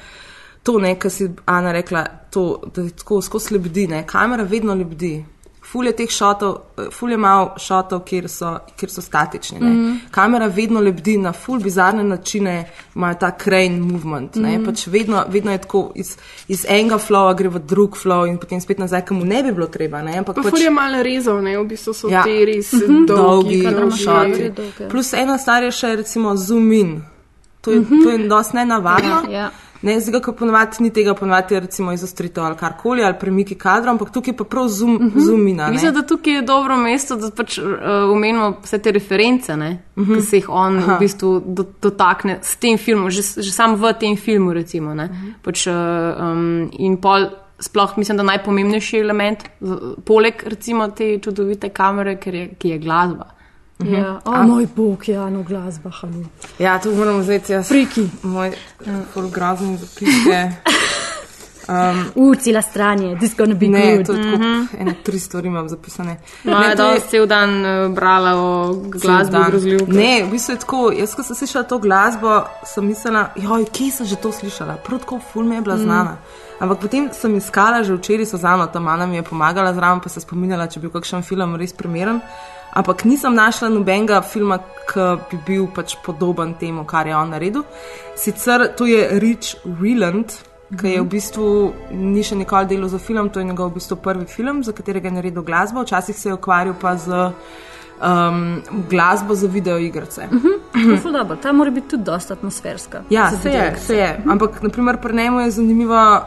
To, kar si Ana rekla, to, da je tako skozi lebdi. Ne? Kamera vedno lebdi. Ful je teh šotov, ful je malo šotov, kjer so, kjer so statični. Mm -hmm. Kamera vedno lebdi na ful bizarne načine, ima ta crane movement. Mm -hmm. pač vedno, vedno je tako, iz, iz enega flowa gre v drug flow in potem spet nazaj, kam mu ne bi bilo treba. Ne? Ampak Pa pač, fur je malo rezal, ne, v bistvu so Ja. te res dolgi, dolgi, dolgi dolgi. šoti. dolge. Plus ena stvar je še recimo zoom in. To je, mm -hmm. to je dosti nenavadno. Ja. Ne, zdaj, ko ponovadi ni tega, ponovadi je recimo izostritev ali karkoli, ali premiki kadra, ampak tukaj pa prav zoom, uh -huh. zoom in. Mislim, da tukaj je dobro mesto, da pač uh, omenimo vse te reference, ne, uh Mhm. -huh. ki se jih on Aha. v bistvu do, dotakne s tem filmom, že, že sam v tem filmu. Recimo, uh Mhm. -huh. pač, uh, um, in pol, sploh mislim, da najpomembnejši element, poleg recimo te čudovite kamere, je, ki je glasba. Ja. O, moj bog, ja, no glasba, halu. Ja, to moramo vzeti jaz. Friki. Moj uh, grozni zapiske. U, cela stran je, this gonna be Ne, good. to je tako, mm -hmm. ene tri stvari imam zapisane. No, Ne, je to je- danes cel dan uh, brala o glasbi grozljivke. Ne, v bistvu je tako. Jaz, ko sem slišala to glasbo, sem mislila, joj, kje sem že to slišala? Prav tako ful mi je bila znana. Mm. Ampak potem sem iskala, že včeraj so zano, tam Ana mi je pomagala zraven, pa se spominjala, če bi bil kakšen film res primeren. Ampak nisem našla nobenega filma, ki bi bil pač podoben temu, kar je on naredil. Sicer to je Rich Reland, ki je v bistvu ni še nikoli delal za film, to je njegov v bistvu prvi film, za katerega je naredil glasbo. Včasih se je ukvarjal pa z um, glasbo za videoigrice. Uh -huh. Ful dobro, ta mora biti tudi dosta atmosferska. Ja, se je, se je. Ampak naprimer, pri njemu je zanimivo,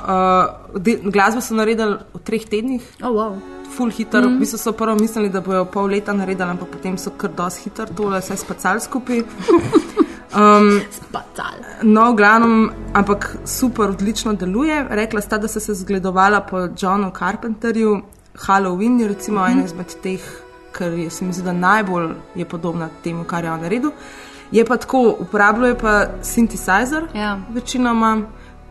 uh, de, glasbo so naredili v treh tednih. Oh, wow. Full hitter, mm. v bistvu so prvo mislili, da bojo pol leta naredili, ampak potem so kar dosti hiter, tole vse spacali skupaj. *laughs* Um, Spacal. no, v glavnem, ampak super, odlično deluje. Rekla sta, da sta se zgledovala po Johnu Carpenterju, Halloween je recimo mm -hmm. ena izmed teh, ker je, se mi zdi, da najbolj je podobna temu, kar je on naredil. Je pa tako, uporabljuje pa synthesizer, Ja. večinoma,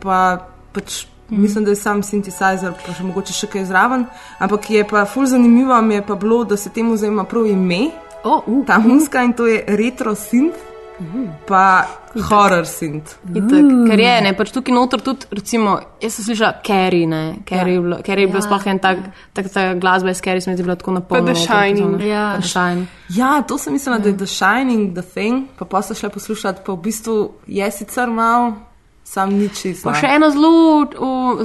pa pač. Mislim, da je sam synthesizer, pa še mogoče še kaj zraven. Ampak je pa ful zanimivo, mi je pa bilo, da se temu zdaj ima prav ime, Oh, uh. ta muska in to je retro synth, pa horror synth. Itak, ker je, ne, pač tukaj noter tudi, recimo, jaz sem slišala Carrie, ne, Carrie je bilo, Carrie je bilo Ja, sploh en tak, tak, ta glasba iz Carrie, se mi zdi bila tako napolnjena. The Shining. Ja. The Shining. Ja, to sem mislila, da je The Shining, The Thing, pa pa so šle poslušati, pa v bistvu je sicer mal, sam ni čisto. Pa še ena zelo,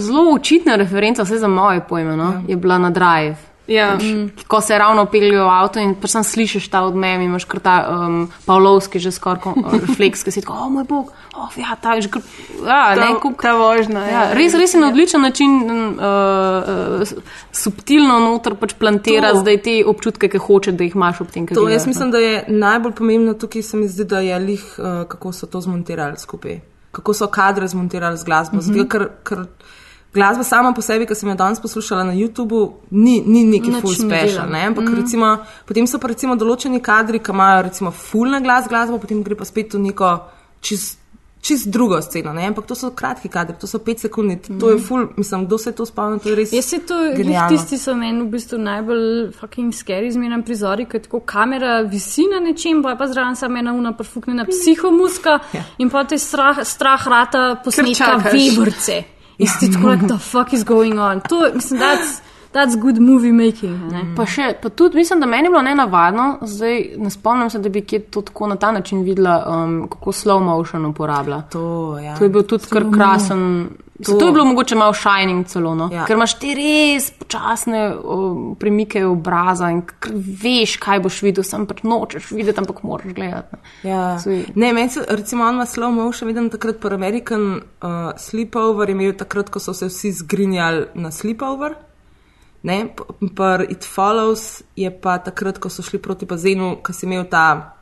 zelo očitna referenca, vse za moje pojme, no, je bila na Drive. Ja. Ko se ravno peljejo v avto in sam slišiš ta odmem, imaš kar ta um, Pavlovski že skoraj ko- refleks, ki si tako, o moj bog, oh, ja, ta je že kar, ja, Ta, ne, kuk, ta vožnja. Ja, res, res je na odličen način um, uh, uh, subtilno noter pač plantira To. zdaj te občutke, ki hoče, da jih imaš ob tem, kaj To gledaš, jaz mislim, da je najbolj pomembno tukaj, se mi zdi, da je lih, uh, kako so to zmontirali skupaj. Kako so kadre zmontirali z glasbo. Mm -hmm. Zato, ker, ker glasba sama po sebi, ki sem jo danes poslušala na YouTubu, ni, ni neki Nič full special. Ne? Ampak mm. recimo, potem so pa recimo določeni kadri, ki imajo recimo full na glas glasbo, potem gre pa spet v neko čist čist drugo sceno, ne? ampak to so kratki kadri, to so pet sekund, to je full, mislim, kdo se to spomnil, to je res. Jaz se to, tisti so meni v bistvu najbolj fucking scary zmeraj prizori, ker tako kamera visi na nečem, pa je pa zraven samo ena una prfuknjena psihomuska Ja. in pa te strah, strah rata posnetka vevrce. In si ti tako, like, the fuck is going on. To, mislim, that's, that's good movie making. Ne? Pa, še, pa tudi mislim, da meni je bilo nenavadno, zdaj ne spomnim se, da bi kje to tako na ta način videla, um, kako slow motion uporablja. To, ja. To je bil tudi kar krasen. To, to je bilo mogoče malo shining celo, no? Ja. ker imaš ti res počasne o, premike obraza in veš, kaj boš videl, sem pač nočeš videti, ampak moraš gledati. Ja. Saj- Ne, meni se, recimo, on ima slow motion, vidim takrat po American uh, sleepover, imel takrat, ko so se vsi zgrinjali na sleepover. Ne, pa It Follows je pa takrat, ko so šli proti bazenu, ko si imel ta,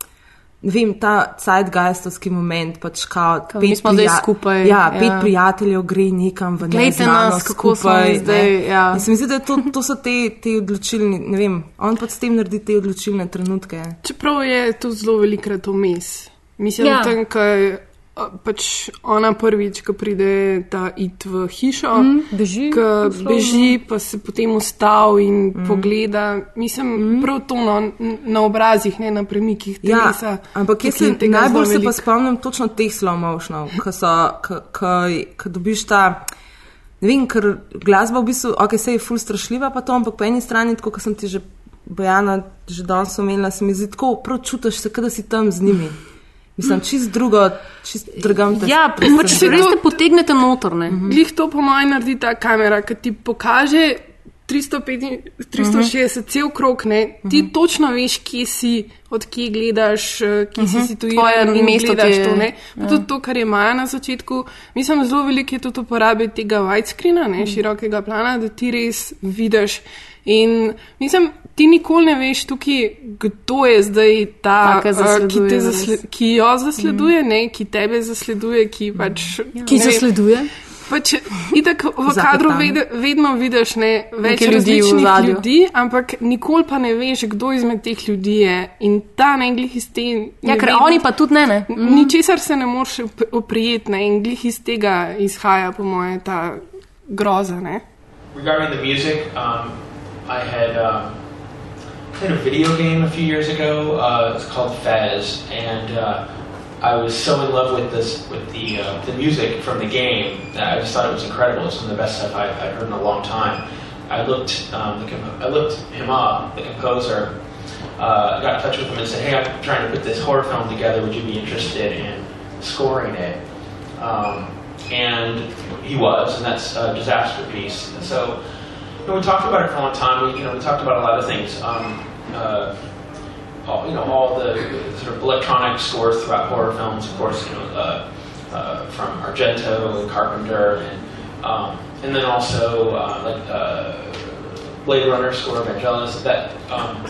vem, ta zeitgeistovski moment, pač kao, Kao, mi smo zdaj skupaj, Ja, pet ja. prijateljev gre nekam v Glejte neznano nas, kako smo skupaj, zdaj, ne. ja. In se mi zdi, da to, to so te, te odločilni, ne vem, on pa s tem naredi te odločilne trenutke. Čeprav je to zelo velikrat vmes. Mislim, Ja. ja. tam, ko pač ona prvič, ko pride ta it v hišo, Mm, beži, ko poslovno. beži, pa se potem ustavi in mm. pogleda. Mislim, mm. prav to no, n- na obrazih, ne na premikih Ja, telesa. ampak jaz se tega najbolj se pa spomnim točno teh slow motionov, ko dobiš ta. Ne vem, ker glasba v bistvu, ok, se je ful strašljiva, pa to, ampak po eni strani, tako kot sem ti že, Bojana, že danes omenila, se mi zdi tako, prav čutiš se, kot da si tam z njimi. Mislim, čist drugo, čist drugam te. Ja, pač se res te potegnete noter. Ne? Glih to po mojem naredi ta kamera, ki ti pokaže 365, 360, cel krok, ne, ti točno veš, kje si, odkje gledaš, eh, kje si situiran Tvoje in mesto gledaš je- to. Ne. Pa tudi to, kar je Maja na začetku, mislim, zelo veliko je tudi uporabe tega widescreena, ne, širokega plana, da ti res vidiš. In mislim, ti nikoli ne veš tukaj, kdo je zdaj ta, Ta, ki ki, zasleduje te zasle, ki jo zasleduje, ne, ki tebe zasleduje, ki pač. Ki ne vem, zasleduje. Pač, itak v kadru ved, vedno vidiš ne, več Neke ljudi različnih ljudi, ampak nikoli pa ne veš, kdo izmed teh ljudi je. In ta ne glih iz te. Ja, ker vedno- oni pa tudi ne. ne. N- Ničesar se ne moreš op- oprijeti ne, in glih iz tega izhaja, po moje, ta groza. Ne. Regarding the music, um, I had um, played a video game a few years ago. Uh, it's called Fez, and uh, I was so in love with this, with the uh, the music from the game that I just thought it was incredible. It's some of the best stuff I, I've heard in a long time. I looked, um, I looked him up, the composer. Uh, I got in touch with him and said, "Hey, I'm trying to put this horror film together. Would you be interested in scoring it?" Um, and he was, and that's a disaster piece. So, know, we talked about it for a long time. We, you know, we talked about a lot of things. Um, uh, all, you know, all the sort of electronic scores throughout horror films, of course, you know, uh, uh, from Argento and Carpenter, and um, and then also uh, like uh, Blade Runner score of Vangelis. That um,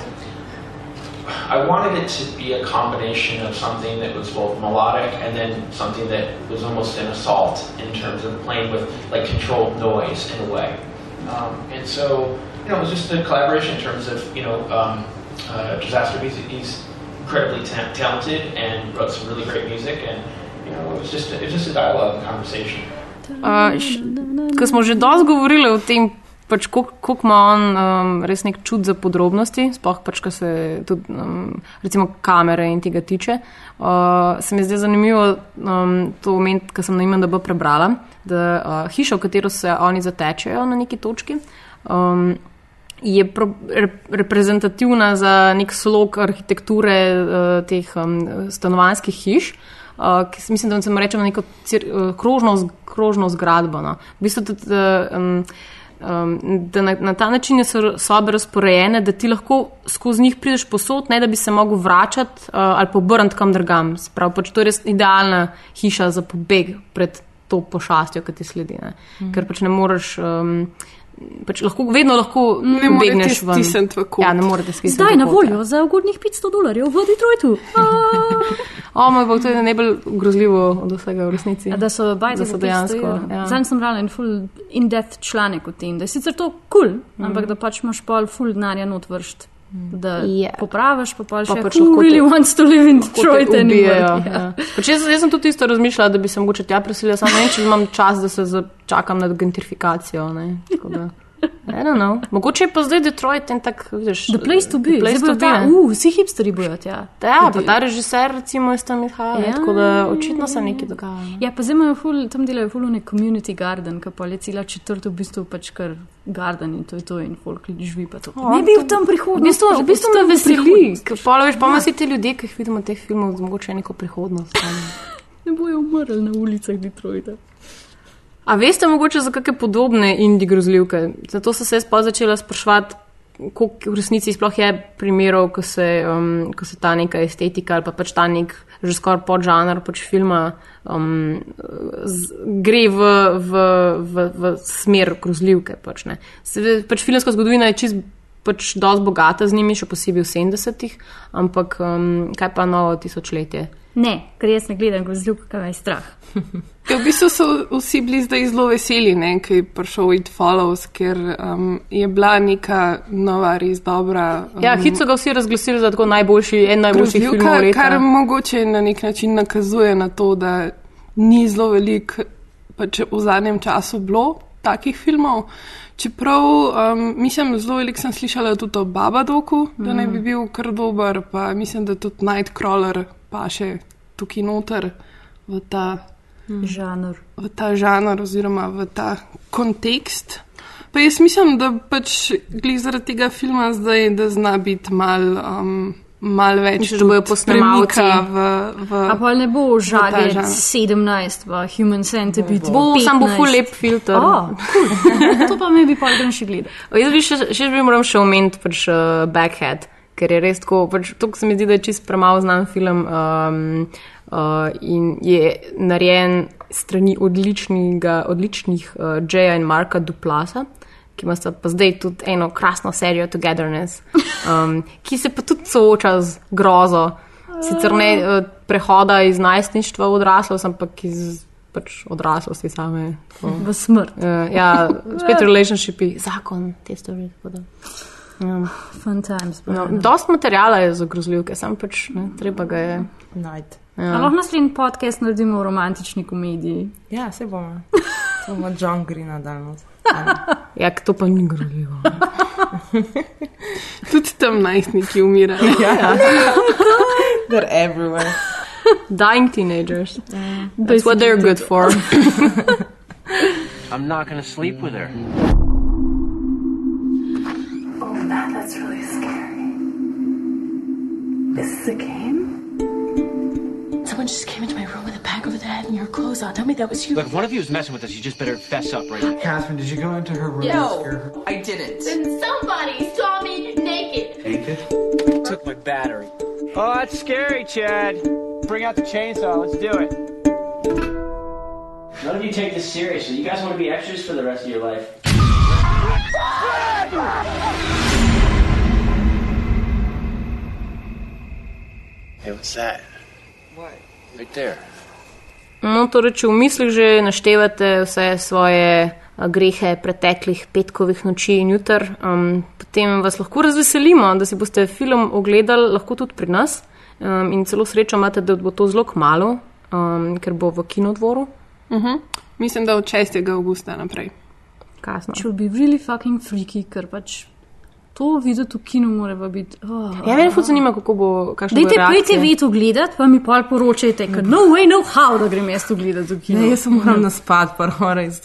I wanted it to be a combination of something that was both melodic and then something that was almost an assault in terms of playing with like controlled noise in a way. Um, and so, you know, it was just a collaboration in terms of, you know, um, uh, Disaster Beast, he's incredibly ta- talented and wrote some really great music. And, you know, it was just a, it was just a dialogue and conversation. Uh, š- Ko smo že dosti govorili o tem, pač koliko ima on um, res nek čut za podrobnosti, sploh pač, ko se tudi um, recimo kamere in tega tiče. Uh, se mi zdi zanimivo um, to moment, ko sem na IMDB prebrala, da uh, hiša, v katero se oni zatečejo na neki točki. Um, Je pro, rep, reprezentativna za nek slog arhitekture uh, teh um, stanovanjskih hiš, uh, ki se- mislim, da se mu rečemo neko cir, uh, krožno, krožno zgradbo. No. V bistvu tudi, uh, um, um, da na, na ta način so sobe razporejene, da ti lahko skozi njih prideš posod, ne da bi se mogel vračati uh, ali pa obrniti kam drugam. Se Pravi, pač to je res idealna hiša za pobeg pred to pošastjo, ki ti sledi. Ne. Mm. Ker pač ne moreš. Um, Pač lahko, vedno lahko Ne pobegneš ven. Ja, ne morete stisniti Zdaj na voljo ja. za ugodnih 500 dolarjev v Detroitu. *laughs* O, moj bog, to je najbolj grozljivo od vsega v resnici. Ja, da so bajte Da so dejansko, ja. Zdaj sem brala en full in-depth članek o tem, da je sicer to kul, cool, mm. ampak da pač imaš pol full denarja not vršt da Ja. popraviš, pa pa še pač who lahko te- really wants to live in te Detroit ubijejo, anymore. ja. Pač jaz, jaz sem tudi isto razmišljala, da bi se mogoče tja preselila, samo ne če imam čas, da se začakam na gentrifikacijo. ne. Tako da, I don't know. Mogoče je pa zdaj Detroit en tak, vidiš. The place to be, place to be. ta, ne. uh, vsi hipsteri bojo tja. Ja, pa ta režiser recimo iz tam izhaja, Ja, tako da očitno se nekaj dogaja. ne. Ja, pa zdaj imajo ful, tam delajo fulune community garden, ki pa je cela četrta v bistvu pač kar garden in to je to in folk živi pa to. O, Ne bi v to- tem V bistvu, v bistvu me veseli, prihodnost. ker pa veš, pa imaš vsi ti ljudje, ki jih vidimo v teh filmih, mogoče neko prihodnost. *laughs* Ne bojo umrli na ulicah Detroita. A veste mogoče za kakšne podobne indie grozljivke? Zato sem se pa začela spraševati, koliko v resnici sploh je primerov, ko se, um, ko se ta neka estetika ali pa pač ta nek že skoraj podžanr pač filma um, z, gre v, v, v, v smer grozljivke. Pač, ne. Se- pač filmska zgodovina je čist pač dosti bogata z njimi, še posebej v 70-ih, ampak um, kaj pa novo tisočletje? Ne, ker jaz ne gledam grozljivk, kaj me je strah. *laughs* Ja, v bistvu so vsi bili zdaj zelo veseli, ne, ko je prišel It Follows, ker um, je bila neka nova, res dobra. Um, Ja, hit so ga vsi razglasili za tako najboljši, en najboljših filmov grozljivka, leta. kar mogoče na nek način nakazuje na to, da ni zelo veliko pač v zadnjem času bilo takih filmov. Čeprav um, mislim, zelo veliko sem slišala tudi o Babadoku, da naj bi Mhm. bil kar dober, pa mislim, da tudi Nightcrawler pa še tukaj noter v ta Žanr. v ta žanr oziroma v ta kontekst. Pa jaz mislim, da pač glih zaradi tega filma zdaj, da zna biti mal, um, mal več. Misliš, da bojo premika V, v, A pa ne bo žage žanr. 17, pa Human Centipede. Bo, sam bo 15. ful lep filter. Oh, cool. *laughs* to pa me bi pa grem še gledati. O, Jaz bi še, še bi moral še omeniti pač, uh, Backhead, ker je res tako, pač, to se mi zdi, da je čist premalo znan film um, uh, in je narejen strani odličnih uh, Jaya in Marka Duplasa. Ki ima pa zdaj tudi eno krasno serijo Togetherness, um, ki se pa tudi sooča z grozo. Sicer ne uh, prehoda iz najstništva v odraslost, ampak iz pač odraslosti same. tako. V smrt. Uh, ja, spet *laughs* relationshipi, zakon, te stvari. tako da. Ja. Fun times. No, Brian. dost materijala je za grozljivke, sam pač ne, treba ga je. A Ja. lahko naslednji podcast naredimo o romantični komediji. Ja, se bomo. *laughs* To bomo John Greena danes. Ja, to pa ni grozljivo. *laughs* Tudi tam najstniki umirajo. *laughs* They're everywhere. Dying teenagers. That's what they're good for. I'm not gonna sleep with her. This is a game? Someone just came into my room with a bag over their head and your clothes on. Tell me that was you. Look, if one of you is messing with us, you just better fess up right now. Catherine, did you go into her room? No. I didn't. Then somebody saw me naked. Naked? Took my battery. Oh, that's scary, Chad. Bring out the chainsaw. Let's do it. None of you take this seriously. You guys want to be extras for the rest of your life. Hey, what's that? What? Right there. No, torej, če v mislih že naštevate vse svoje grehe preteklih petkovih noči in jutr, um, potem vas lahko razveselimo, da si boste film ogledali lahko tudi pri nas. Um, in celo srečo imate, da bo to zelo kmalo, um, ker bo v kinodvoru. Uh -huh. Mislim, da od 6. avgusta naprej. Kasno. Če bi really fucking freaky, ker pač to videti v kinu mora pa biti. Oh. Ja, mene fut zanima, kako bo, kakšno Dajte reakcija. pojte to gledati, pa mi pol poročajte, ker no way, no how, da grem jaz to gledati v kinu. Ne, jaz se moram naspati, prvo res.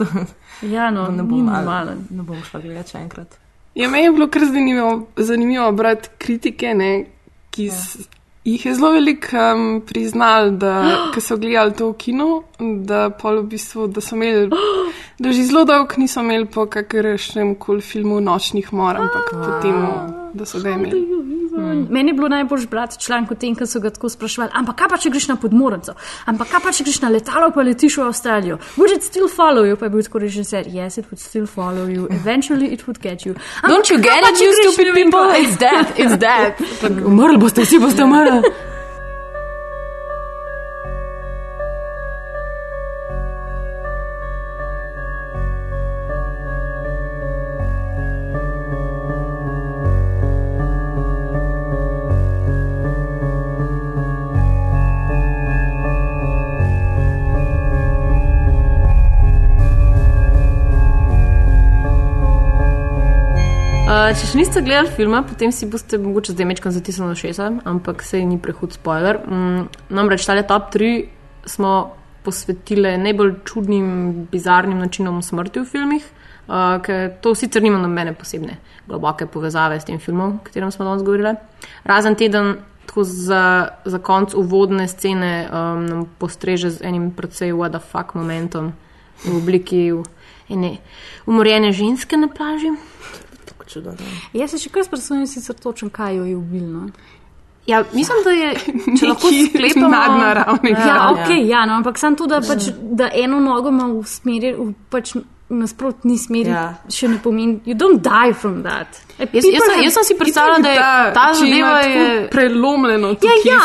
Ja, no, ne bom, normalen. ne bom šla gledati še enkrat. Ja, meni je bilo kar zanimivo, zanimivo brati kritike, ne, ki s, jih je zelo veliko um, priznali, da *gasps* ko so gledali to v kinu, da, v bistvu, da so imeli, *gasps* da že zelo dolgo niso imeli po kakršnem koli filmu Nočnih mor, ampak po *gasps* tem, da so ga imeli. Hmm. Meni je bilo najbolj brati članek o tem, ko so ga tako sprašvali. Ampak kaj pa, če greš na podmornico? Ampak kaj pa, če greš na letalo, pa letiš v Avstralijo? Would it still follow you? Pa je bil tako režiser. Yes, it would still follow you. Eventually it would get you. Ampak Don't you get it, you stupid people? kaj? It's death, it's death. *laughs* Umrli boste, vsi boste umrli. Če še niste gledali filma, potem si boste mogoče zdaj mečkam zatisnili šesa, ampak se ni prehud spoiler. Mm, namreč tale top 3 smo posvetili najbolj čudnim, bizarnim načinom smrti v filmih, uh, ker to sicer nima nobene posebne globoke povezave s tem filmom, o katerem smo danes govorili. Razen teden, tako za, za konc uvodne scene, um, nam postreže z enim precej what the fuck momentom v obliki ene umorjene ženske na plaži. Čudno. Jaz se še kar sprašujem, sicer točno kaj jo je ubilno. Ja, mislim, da je, *laughs* če lahko sklepamo, nadnaravnega. Ja, Ja, ok, ja, no, ampak sam to, da, pač, da eno nogo ima v smeri, v pač nasprotni smeri, Ja. ja. še ne pomeni, you don't die from that. E, Jaz, jaz, sem, jaz sem si predstavljala, da je ta če ima zadeva tako je. prelomljeno, Ja, tukaj ja, ja.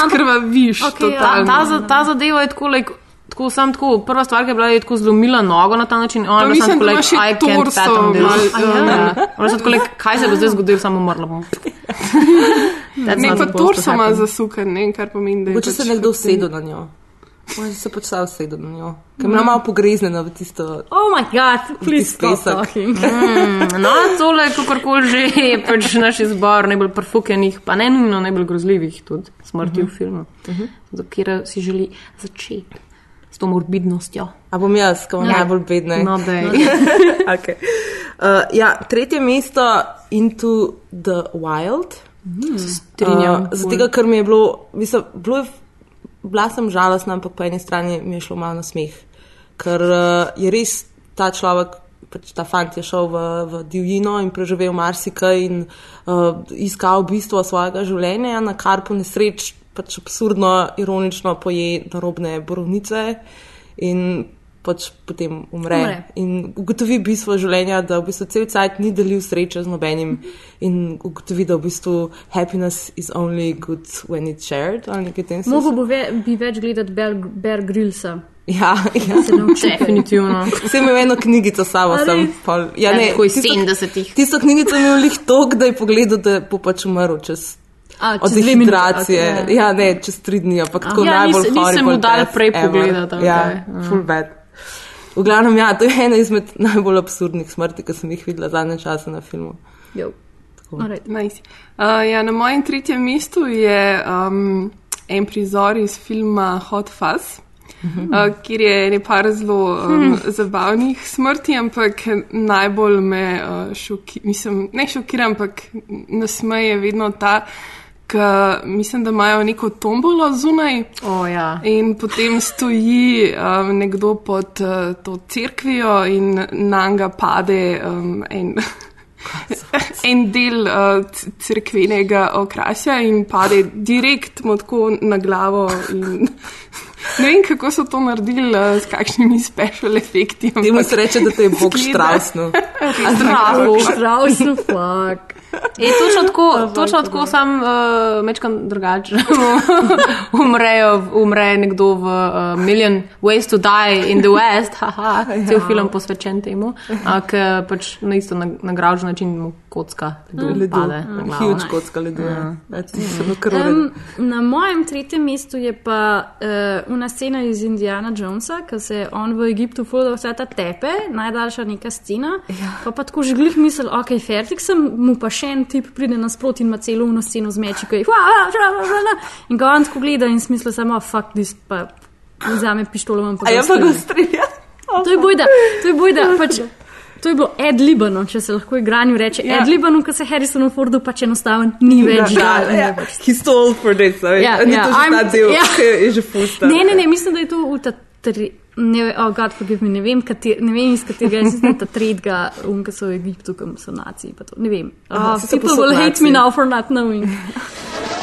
Ta, totalno. ta, za- ta zadeva je tako, like, tako, sam tako, prva stvar, ki je bila, je tako zlomila nogo na ta način. Ona je bila samo mislim, tako, da ima like, še I can't torso fathom this. malo, *laughs* Ja. ja. Ona je tako, like, kaj se bo zdaj zgodilo, samo umrla bom. *laughs* That's Ne, not pa supposed to torso ima happen. zasukan, ne, kar pomeni, da je. Mogoče se pač nekdo v tem- usedel na njo. Mogoče se pač sam usedel na njo. Ker je bila malo pogreznjena v tisto. Oh my god, please stop pesek. talking. *laughs* Mm, no, tole, kakorkoli že je pač naš izbor najbolj parfukenih, pa ne nujno najbolj grozljivih tudi smrti v filmu, za katero si želi začeti s to morbidnostjo. A bom jaz, ko bom Ja. najbolj bedna. No, daj. *laughs* okay. uh, ja, tretje mesto Into the Wild. Strinjam. Uh, zato, ker mi je bilo, mislim, bilo je, bila sem žalostna, ampak po eni strani mi je šlo malo na smeh. Ker uh, je res ta človek, pač ta fant je šel v, v divjino in preživel marsikaj in uh, iskal bistvo svojega življenja, na kar po nesreč pač absurdno, ironično poje narobne borovnice in pač potem umre. Umre. In ugotovi bistvo življenja, da v bistvu cel cajt ni delil sreče z nobenim in ugotovi, da v bistvu happiness is only good when it's shared ali nekaj tem Mogoče bo ve, bi več gledati Bear, Bear Grillsa. Ja, *laughs* ja. Se. Definitivno. Vse imel eno knjigico samo, sem pol. Ja, Ja, ne, tako iz tisto- 70-ih. Tisto knjigico je imel lih tok, da je pogledal, da bo pač umrl čez. A, Od dehidracije. okej, Okay, ja, ne, čez tri dni, ampak tako Ja, najbolj nis- nisem horrible mu dal prej pogledati, ali Ja. Ja. full bad. V glavnem, ja, to je ena izmed najbolj absurdnih smrti, ki sem jih videla zadnje čase na filmu. Jo. Alright. Nice. Uh, ja, na mojem tretjem mestu je um, en prizor iz filma Hot Fuzz. Uh, kjer je nekaj zelo um, zabavnih smrti, ampak najbolj me uh, šokira, mislim, ne šokira, ampak nasmeje vedno ta, ki mislim, da imajo neko tombolo zunaj. Oh, ja. In potem stoji um, nekdo pod uh, to cerkvijo in na njega pade um, en, *laughs* en del uh, c- cerkvenega okrasja in pade direkt mu tako na glavo. In, *laughs* ne vem, kako so to naredili, uh, s kakšnimi special efekti. Temu se reče, da to je Bog Štrausno. Zdravo. Strausno, fuck. E, točno tako, točno tako sam uh, mečkam drugače. *laughs* Umrejo, umre nekdo v uh, Million Ways to Die in the West, haha, *laughs* cel film posvečen temu, uh, ki pač na isto na, na gravžen način mu kocka ledu Ledu. pade na glavo. Huge kocka ledu. ja. Ja, zelo Um, na mojem tretjem mestu je pa uh, una scena iz Indiana Jonesa, ki se on v Egiptu fudal vse ta tepe, najdaljša neka scena. Ja. Pa, pa tako že glih misel, ok, fertik sem, mu pa še en tip pride nasproti in ima celo uno sceno z meči, ki je in ga on tako gleda in smisla samo, fuck this, pa vzame pištolo in pa A ga ja, pa ga strelja. To je bojda, to je bojda, *laughs* pač. To je bilo Ed Libano, če se lahko igranju reče. Ja. Ja. Ed Libano, ki se Harrisonu Fordu pač enostaven ni več dal. Ja, too old for this, a veš. Ja, ja, to že ta del, ja. ki je že full star. Ne, ne, ne, mislim, da je to v ta tri. Ne, ve- oh, God, forgive me, ne vem, kater, ne vem iz katerega, mislim, da ta tretjega, unka so v Egiptu, kam so naciji, ne vem. Oh, so people will hate me now for not knowing. *laughs*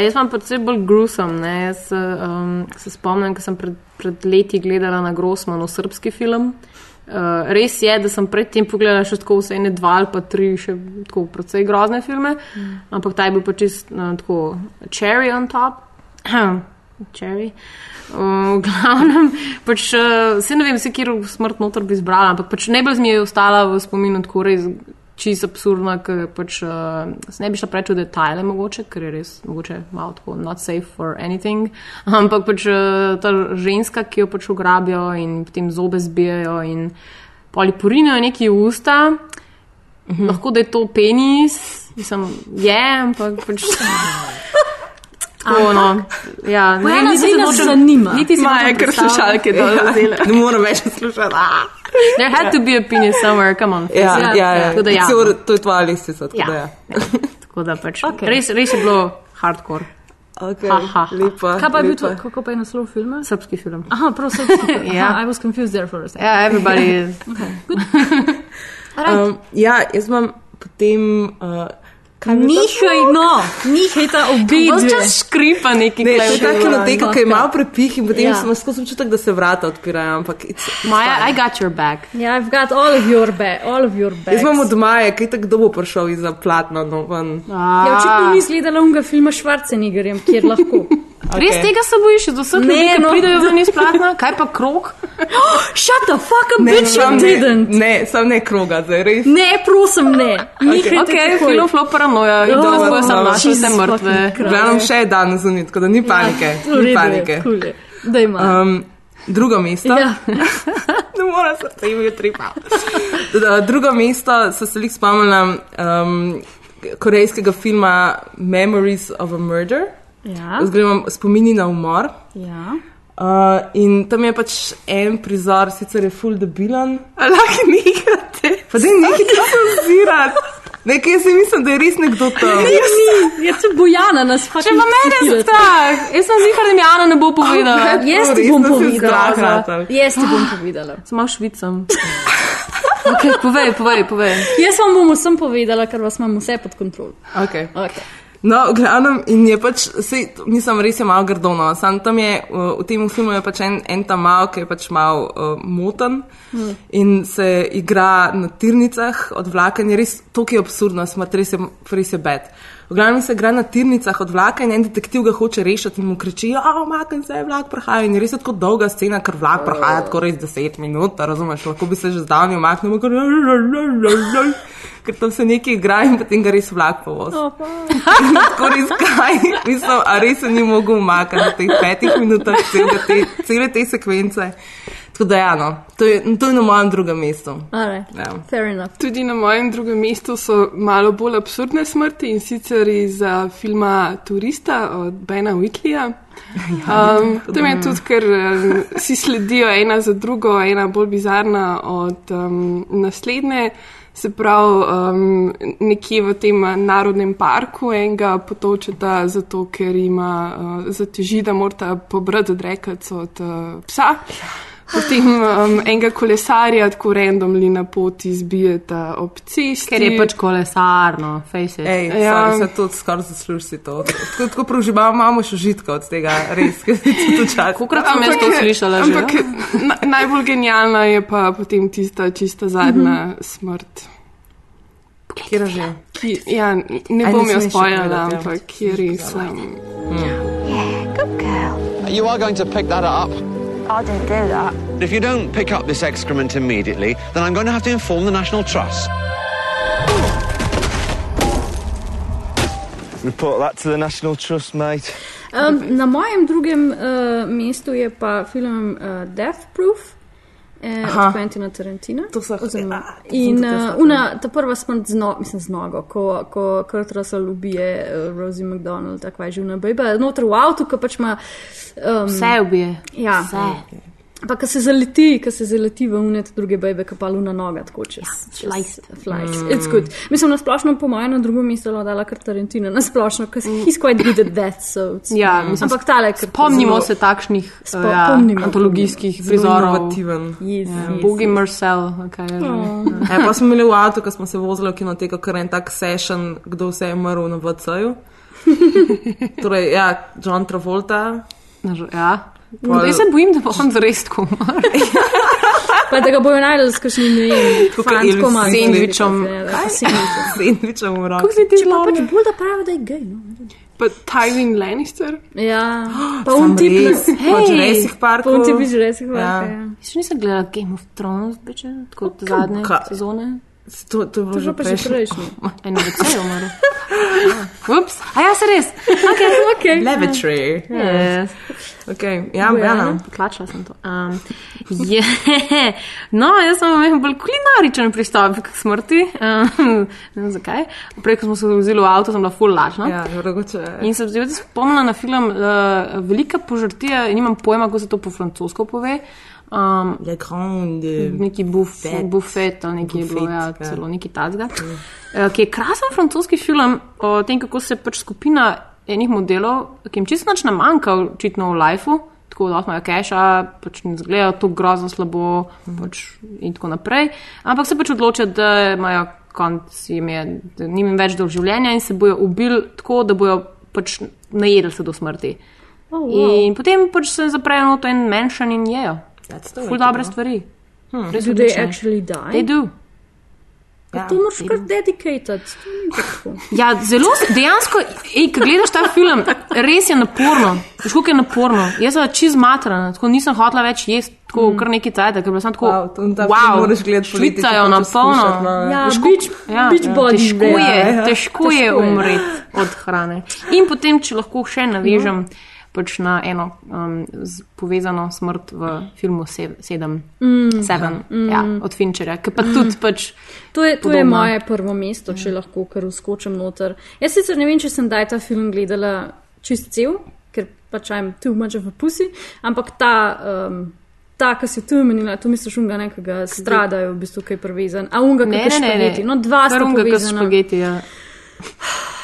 Ja, jaz imam predvsem bolj gruesome. Ne? Jaz um, se spomnim, ko sem pred, pred leti gledala na Grossmanu srpski film. Uh, res je, da sem predtem pogledala še tako vse ene dva ali pa tri, še tako precej grozne filme, mm. ampak ta je bil pa čist uh, tako cherry on top. *clears throat* cherry. Uh, v glavnem, pač, uh, se ne vem, se kjer smrt noter bi izbrala, ampak pač najbolj mi je ostala v spominu tako res čisto absurdna, ker pač uh, ne bi šla preveč v detajle, mogoče, ker je res mogoče malo tako not safe for anything. *laughs* Ampak pač uh, ta ženska, ki jo pač ugrabijo in potem zobe zbijajo in polipurinajo neki usta. Mhm. Lahko da je to penis, mislim, je, ampak pač. *laughs* *laughs* Tako, no. ja, ne, Bojana, niti zdaj se nas nočem- zanima. Niti si Maja, nočem ker predstavljati. slušalke dol Ja. vzela. Ne morem več poslušati. Ah. There had to be a penis somewhere, come on. Ja, ja, ja. Tako da ja. Cel- To je tvoja listica. tako Ja. da ja. Tako da pač. Okej. Res, res je bilo hardcore. Okay, Ha, ha, ha. lepa. Kaj pa je bil to, lepa. kako pa je naslov filma? Srpski film. Aha, prav srpski. *laughs* Ja. Aha, I was confused there for a second. Ja, everybody is. *laughs* *laughs* Right. Um, ja, jaz imam potem. Uh, kaj mi je ta- Nihaj, no, nihaj ta Ves obidve. čas škripa neki Ne, to je ta kinoteka, ki je Ok. malo prepih in potem Ja. ja. sem skozi občutek, da se vrata odpirajo. Ampak it's, it's Maja, fine. I got your back. Ja, I've got all of your back, all of your back. Jaz imam od maja, kaj tako dolgo prišel iz platna. No, ven. Ja, očitno ni izgledala unga filma s Schwarzeneggerjem, kjer lahko. Res Okej. tega se bojiš, da vse Ne, ljudi, ki no. pridejo ven iz platna, kaj pa krok? Shut the fuck up, Ne, bitch, you sam ne, didn't. ne, sam ne kroga, zdaj res. Ne, prosim, ne. Nihajte Ok, takoj. film flop paranoja, Oh, to bojo samo dobro. naše vse mrtve. Glavno še je dan zunit, tako da ni panike. V redu Ni panike. je. Daj ima. Um, drugo mesto. Ja. *laughs* ne morem se tem utripa. Drugo mesto so se jih spomnila um, korejskega filma Memories of a Murder, Ja. oziroma spomini na umor. Ja. Uh, in tam je pač en prizor, sicer je full debilen. Lahko nehate. Pa zdaj nekaj *laughs* to se ozirati. Nekaj jaz si mislim, da je res nekdo tam. Ni, je to Bojana nas pač. Če pa mene je strah, jaz sem zihar, da mi Ana ne bo povedala. Jaz ti bom *gasps* povedala. Jaz ti bom povedala. Sem malo švicam. *laughs* Okay, povej, povej, povej. Jaz vam bom vsem povedala, ker vas imam vse pod kontrolo. Okay. Okay. No, v glavnem, in je pač, sej, mislim, res je malo grdo. No. Sam tam je, uh, v tem filmu je pač en, en tam mal, ki je pač mal uh, moten Hmm. in se igra na tirnicah od vlaka in je res to, je absurdno, smrt, res je, res je bed. V glavnem se igra na tirnicah od vlaka in en detektiv ga hoče rešiti in mu kriči, ja, omakaj se, vlak prahaja. In je res je tako dolga scena, ker vlak prahaja tako res 10 minut, a razumeš, lahko bi se že zdavni omaknil, ker, *laughs* ker tam se nekaj igra in potem ga res vlak povozi. Tako res kaj, mislim, a res se ni mogel umakati v teh petih minutah cele te, cele te sekvence. Tako da, ja, no, to je, to je na mojem drugem mestu. Alright. Ja. Tudi na mojem drugem mestu so malo bolj absurdne smrti in sicer iz uh, filma Turista od Bena Whitleya. *laughs* Um, tam je tudi, ker um, si sledijo ena za drugo, ena bolj bizarna od um, naslednje. Se pravi, um, nekje v tem narodnem parku enega potočeta, zato ker ima uh, zateži, da morata pobrati odrekac od uh, psa. Potem um, enega kolesarja tako randomli na poti zbijeta ob cesti. Ker je pač kolesarno. Ej, Ja. ja. se to skoraj zasluži to. Tako, tako proživamo, imamo še užitka od tega, res, ker si to čas. Kolikrat sem jaz to slišala že? Ampak na, najbolj genialna je pa potem tista čista zadnja mm -hmm. smrt. Kjer že? Ki, ja, ne bom jo povedati, ja. ampak je res. Um, You are going to pick that up. I didn't do that. If you don't pick up this excrement immediately, then I'm going to have to inform the National Trust. Report that to the National Trust, mate. Um, na mojem drugem uh, mestu je pa film uh, Death Proof. Eh, Aha. od Quentina Tarantina. To so Oziroma, ja, to in uh, una, ta prva smrt z, no, mislim, z nogo, ko, ko Kurt Russell ubije uh, Rosie McDonald, tako je živna bejba, noter v avtu, ki pač ima. Um, Vse ubije. Ja, Vse. Pa, ki se zaleti, ki se zaleti v unet druge bebe, ki pa luna noga tako čez. Ja. Flies. Mm. It's good. Mislim, na splošno, po mojem, na drugo mesto je dala kar Tarantina, na splošno, ker he's quite good at that. So Ja, mislim, ampak tale, ker Spomnimo se takšnih Spo- ja, pomnimo, antologijskih Zelo prizorov. inovativen. Yes, Ja, yes, Bogi yes. Marcel, kaj je že. Ja, pa smo imeli v avtu, ko smo se vozili v kinoteko, kar en tak session, kdo vse je umrl na VC-ju. *laughs* torej, ja, John Travolta. Ja. Pol- Jaz se bojim, da bo on zares tako umrl. Pa da ga bojo najdel s kakšnim, ne vem, Elvis malo. sendvičem. Sendvičem. *laughs* Sendvičem v roki. Kako si ti zelo? pač bolj da pravi, da je gej. No. pa Tywin Lannister. Ja, *gasps* pa un tip res, po Jurassic Parku. Pa un tip iz Jurassic Ja. Parka, ja. Jaz še nisem gledala Game of Thrones, beče, kot zadnje Ka- sezone. To, to je bilo To že že prejšnji. En VC je umrl. Ups, a ja, se res. Okay. Okay. *laughs* Lavatory. Yes. Okay. Ja, Bojana? Tlačila sem to. Um, je, *laughs* no, jaz sem imel bolj kulinaričen pristop k smrti. Um, *laughs* ne vem zakaj. Prej, ko smo se vozili v avto, sem bila full lačna. Ja, drugače. In sem se spomnila na film uh, Velika požrtija, nimam pojma, kako se to po francosko pove. Um, Le grande. neki bufet, Bufet. ali nekaj je bilo, Bufet, ja, ja. celo nekaj tazga. Uh, ki je krasen francoski film o tem, kako se pač skupina enih modelov, ki jim čisto nič ne manjka, očitno v lifeu, tako da imajo keša, pač ne zgledajo to grozno slabo pač in tako naprej. Ampak se pač odločijo, da imajo konc, jim je, da njim več do življenja in se bojo ubili tako, da bojo pač najedli se do smrti. Oh, wow. In potem pač se zaprejo v to en mansion in jejo. Ful dobre stvari. Hmm. Res Do they actually die? They do. Ja, to moraš kar tako. Ja, zelo dejansko, ej, ko gledaš ta film, res je naporno. Veš, koliko je naporno. Jaz sem čez matrana, tako nisem hotela več jesti, tako mm. kar nekaj cajt, ker sem tako. Wow, wow, moraš gledati poleti, švicajo na polno. no. Ja, Veš, beach- koliko- beach body težko je, ja. težko je Težko je. umreti od hrane. In potem, če lahko še navežem. Pač na eno um, z, povezano smrt v filmu Se- Sedem, Mm. Seven, Mm. ja, od Finčerja, ki pa tudi pač. To je, to je moje prvo mesto, če lahko kar uskočim noter. Jaz sicer ne vem, če sem daj ta film gledala čist cel, ker pač I'm too much of a pussy, ampak ta. Um, Ta, ki si tu imenila, to misliš, unga nekega stradajo, v bistvu, kaj je prevezan. A unga, Ne, kaj je ne, ne, ne. špageti. No, dva sta Prunga, ki povezana. špageti, ja.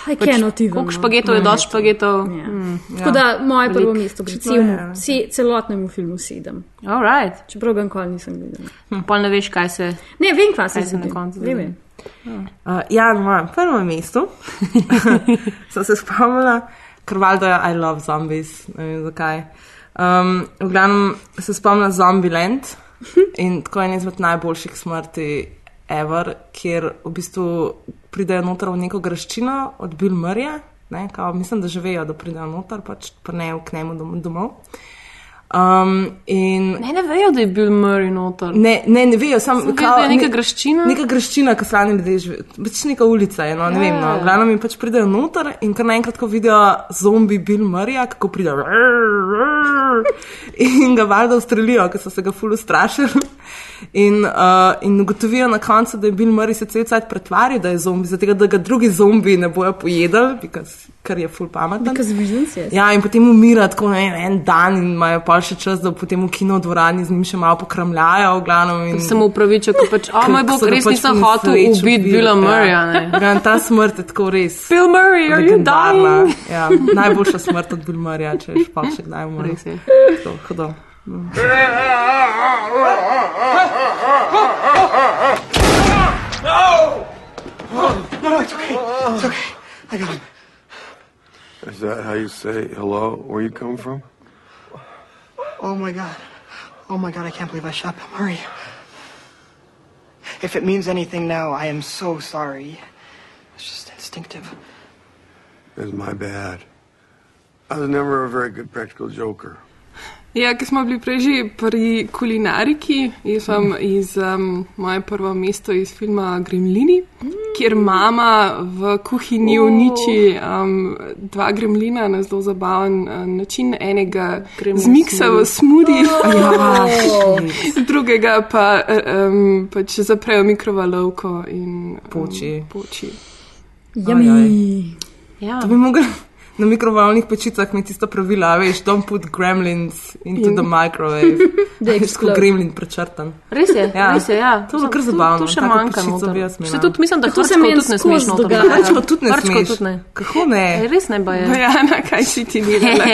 I cannot even. Koliko no. špagetov je, Ne. dosti špagetov. Ja. Mm. Tako da moje prvo Veliko. mesto, je, celmu, ja. se, celotnemu filmu sedem. Alright. Čeprav ga nikoli nisem gledala. Hm. Pa ne veš, kaj se. Ne, vem, kaj se Kaj se na zgodi. koncu Vem, zgodi. vem. Uh, ja, na mojem prvem mestu *laughs* sem se spomnila, ker valjda je I love zombies, ne vem zakaj. Um, v glavnem se spomnim Zombieland in tako je en izmed najboljših smrti ever, kjer v bistvu pridejo noter v neko graščino od Bill Murrayja, ne, kao, mislim, da že vejo, da pridejo noter, pač prnejo k njemu dom- domov. Um, in Ne, ne vejo, da je bil Murray noter. Ne, ne, ne vejo, sam, Sem vedela, da je neka graščina. Neka graščina, ki slani ljudje živijo. Pač neka ulica je, no, ne Ja, vem. No. ja, ja. Glavno mi pač pridejo noter in kar naenkrat, ko vidijo zombi Bill Murrayja, kako pride *laughs* in ga valjda ustrelijo, ker so se ga fulu strašili. In, uh, in ugotovijo na koncu, da je Bill Murray se cel cajt pretvarjal, da je zombi, zato da ga drugi zombi ne bojo pojedli, because, ker je ful yes. Ja, in potem umira tako ne, en dan in imajo pa še čas, da potem v kino dvorani z njim še malo pokramljajo. v Glavnem, in... Sem upravičil, ko pač, o moj bog, res pač nisem hotel ubiti Billa ja. Murrayja. Ja, *laughs* ta smrt je tako res. Bill Murray, are you dying? Ja, najboljša smrt od Bill Murrayja, če veš pa še kdaj umre. Res je. To, hudo. No! No, it's okay. It's okay. I got him. Is that how you say hello? Where you come from? Oh my god. Oh my god, I can't believe I shot Bill Murray. If it means anything now, I am so sorry. It's just instinctive. It's my bad. I was never a very good practical joker. Ja, ki smo bili prej že pri kulinariki, jaz sem iz um, moje prvo mesto iz filma Gremlini, kjer mama v kuhinji uniči um, dva gremlina na zelo zabaven uh, način. Enega zmiksa v smudi, *laughs* Ja, drugega pa um, pač zaprejo mikrovalovko in um, Poči. poči. Yummy. Ja. To bi mogli na mikrovalnih pečicah imeti tisto pravilo, a veš, don't put gremlins into In- the microwave. *laughs* Da Veš, ko explode. gremlin prečrtan. Res je, Ja. res je, ja. To je kar zabavno. Tu še tako manjka. Se tudi mislim, da To se hrčkov meni tudi ne skozi smeš noter. dogaja. Hrčkov tudi ne smeš. tudi ne. Kako ne? Ej, *laughs* Res ne baje. Bojana, *laughs* kaj si ti delala?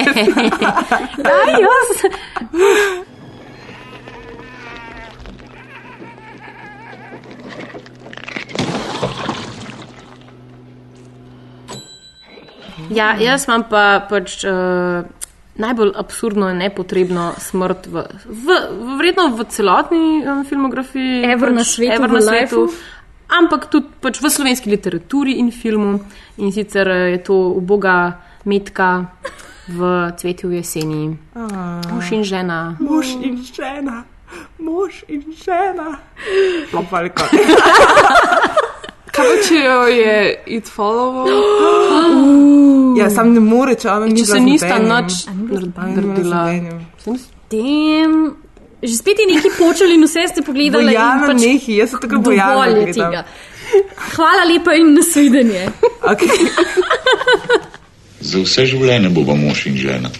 Ja, jaz. Ja, jaz imam pa pač uh, najbolj absurdno in nepotrebno smrt v, v, v vredno v celotni um, filmografiji. Ever na pač, svetu, ever na svetu. Ampak tudi pač v slovenski literaturi in filmu. In sicer eh, je to uboga metka v cvetju v jeseni. Mož in žena. Mož in žena, mož in žena. Lopalka. *laughs* Kaj pa če jo je it followoval? *gasps* Ja, sam ne more, če ona ni Če se nista z naredila. Tem, že spet je neki počeli in vse ste pogledali. in Bojana pač nehi, jaz se tako tega. Hvala lepa in nasvidenje. Okay. Za vse življenje bova mož in žena.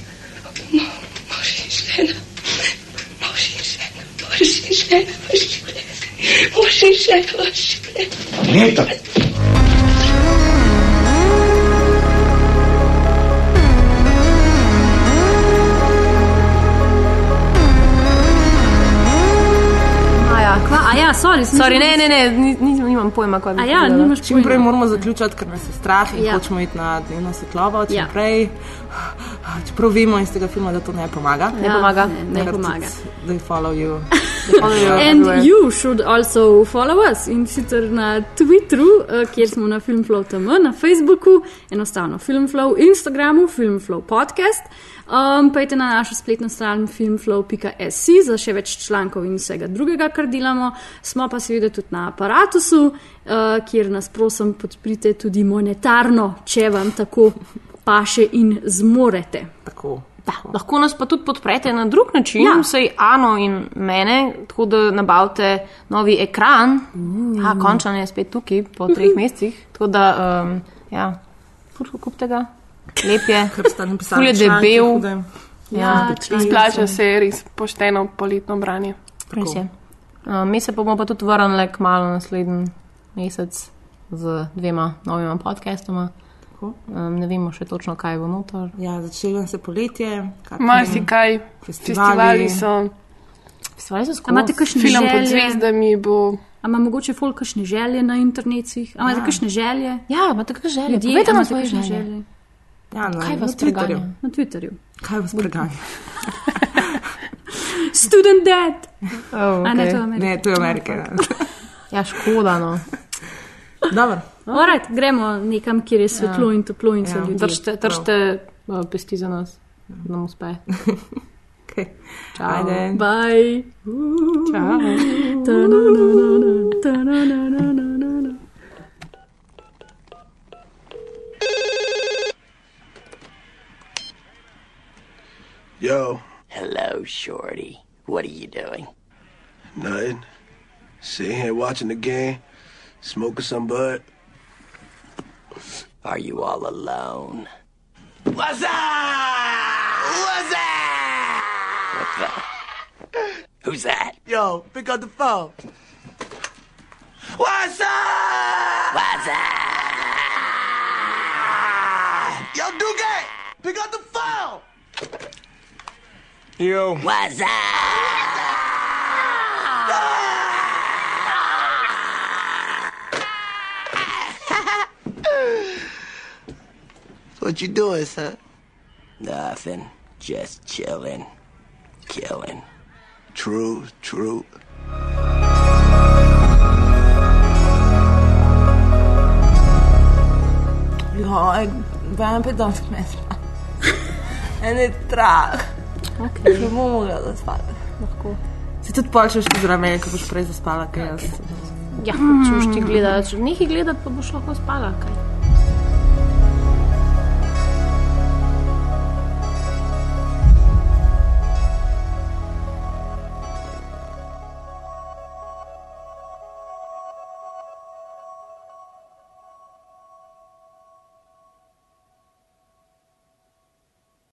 Neta! Maja. Kva, a ja, sorry, sem Sorry, mislila, ne, ne, ne, ni, ni, nimam pojma, kaj bi ja, nimaš Čim prej moramo zaključiti, ker nas je strah in Ja. hočemo iti na dnevno svetlobo. Čim Ja. prej, čeprav vemo iz tega filma, da to ne pomaga. Ne Ja, pomaga. ne, ne Ker pomaga. tudi *laughs* They follow you. And you should also follow us in sicer na Twitteru, eh, kjer smo na Filmflow.tm, na Facebooku, enostavno Filmflow, Instagramu, Filmflow podcast. Um, Pojdite na našo spletno stran filmflow.sc za še več člankov in vsega drugega, kar delamo. Smo pa seveda tudi na aparatusu, uh, kjer nas prosim podprite tudi monetarno, če vam tako paše in zmorete. Tako. Da, lahko nas pa tudi podprete na drug način, Ja. ja. vsaj Ano in mene, tako da nabavite novi ekran. Uh. Ja, končno je spet tukaj po treh mesecih. Tako da, um, ja, kupite ga, lep je, ful je debel. Ja, Splača se je res pošteno poletno branje. Res je. Um, mi se bomo pa tudi vrnili k malu naslednji mesec z dvema novima podcastoma. Um, ne vemo še točno, kaj bo notor. Ja, začelo se poletje. kakšni Marsikaj, festivali so. Festivali so skozi. Imate kakšne Film pod želje? zvezdami bo. A ima mogoče folk kakšne želje na internetih? A imate Ja. kakšne želje? Ja, imate kakšne želje? Ljudje, Povejte nam imate svoje kakšne želje. Ja, na, Kaj vas preganja? Na Twitterju. Kaj vas preganja? *laughs* Student dead. Oh, A ne, to je Amerika. Ne, to je Amerika. ja. Ja, škoda, no. Dobro. Alright, gremo nekam, kjer je svetlo Ja. in toplo in so Ja. ljudje. Držite, držite uh, pesti za nas, da nam uspe. *laughs* Okay. Čau. Ajde. Bye. Čau. Ta-na-na-na-na, ta-na-na-na-na-na. Yo. Hello, Shorty. What are you doing? Nothing. Sitting here watching the game, smoking some bud. Are you all alone? What's up? What's up? What the? Who's that? Yo, pick up the phone. What's up? What's up? Yo, Duque, pick up the phone. Yo. What's up? *laughs* What you doing, son? Nothing. Just chilling. Killing. True, true. Ja, ik ben bedankt met En het *laughs* traag. Okay. Ne bomo mogla zaspati. Lahko. Si tudi pol češ zraven mene, ko boš prej zaspala, kaj jaz. Ja, če boš ti gledati, če nekaj gledati, pa boš lahko spala. Kaj?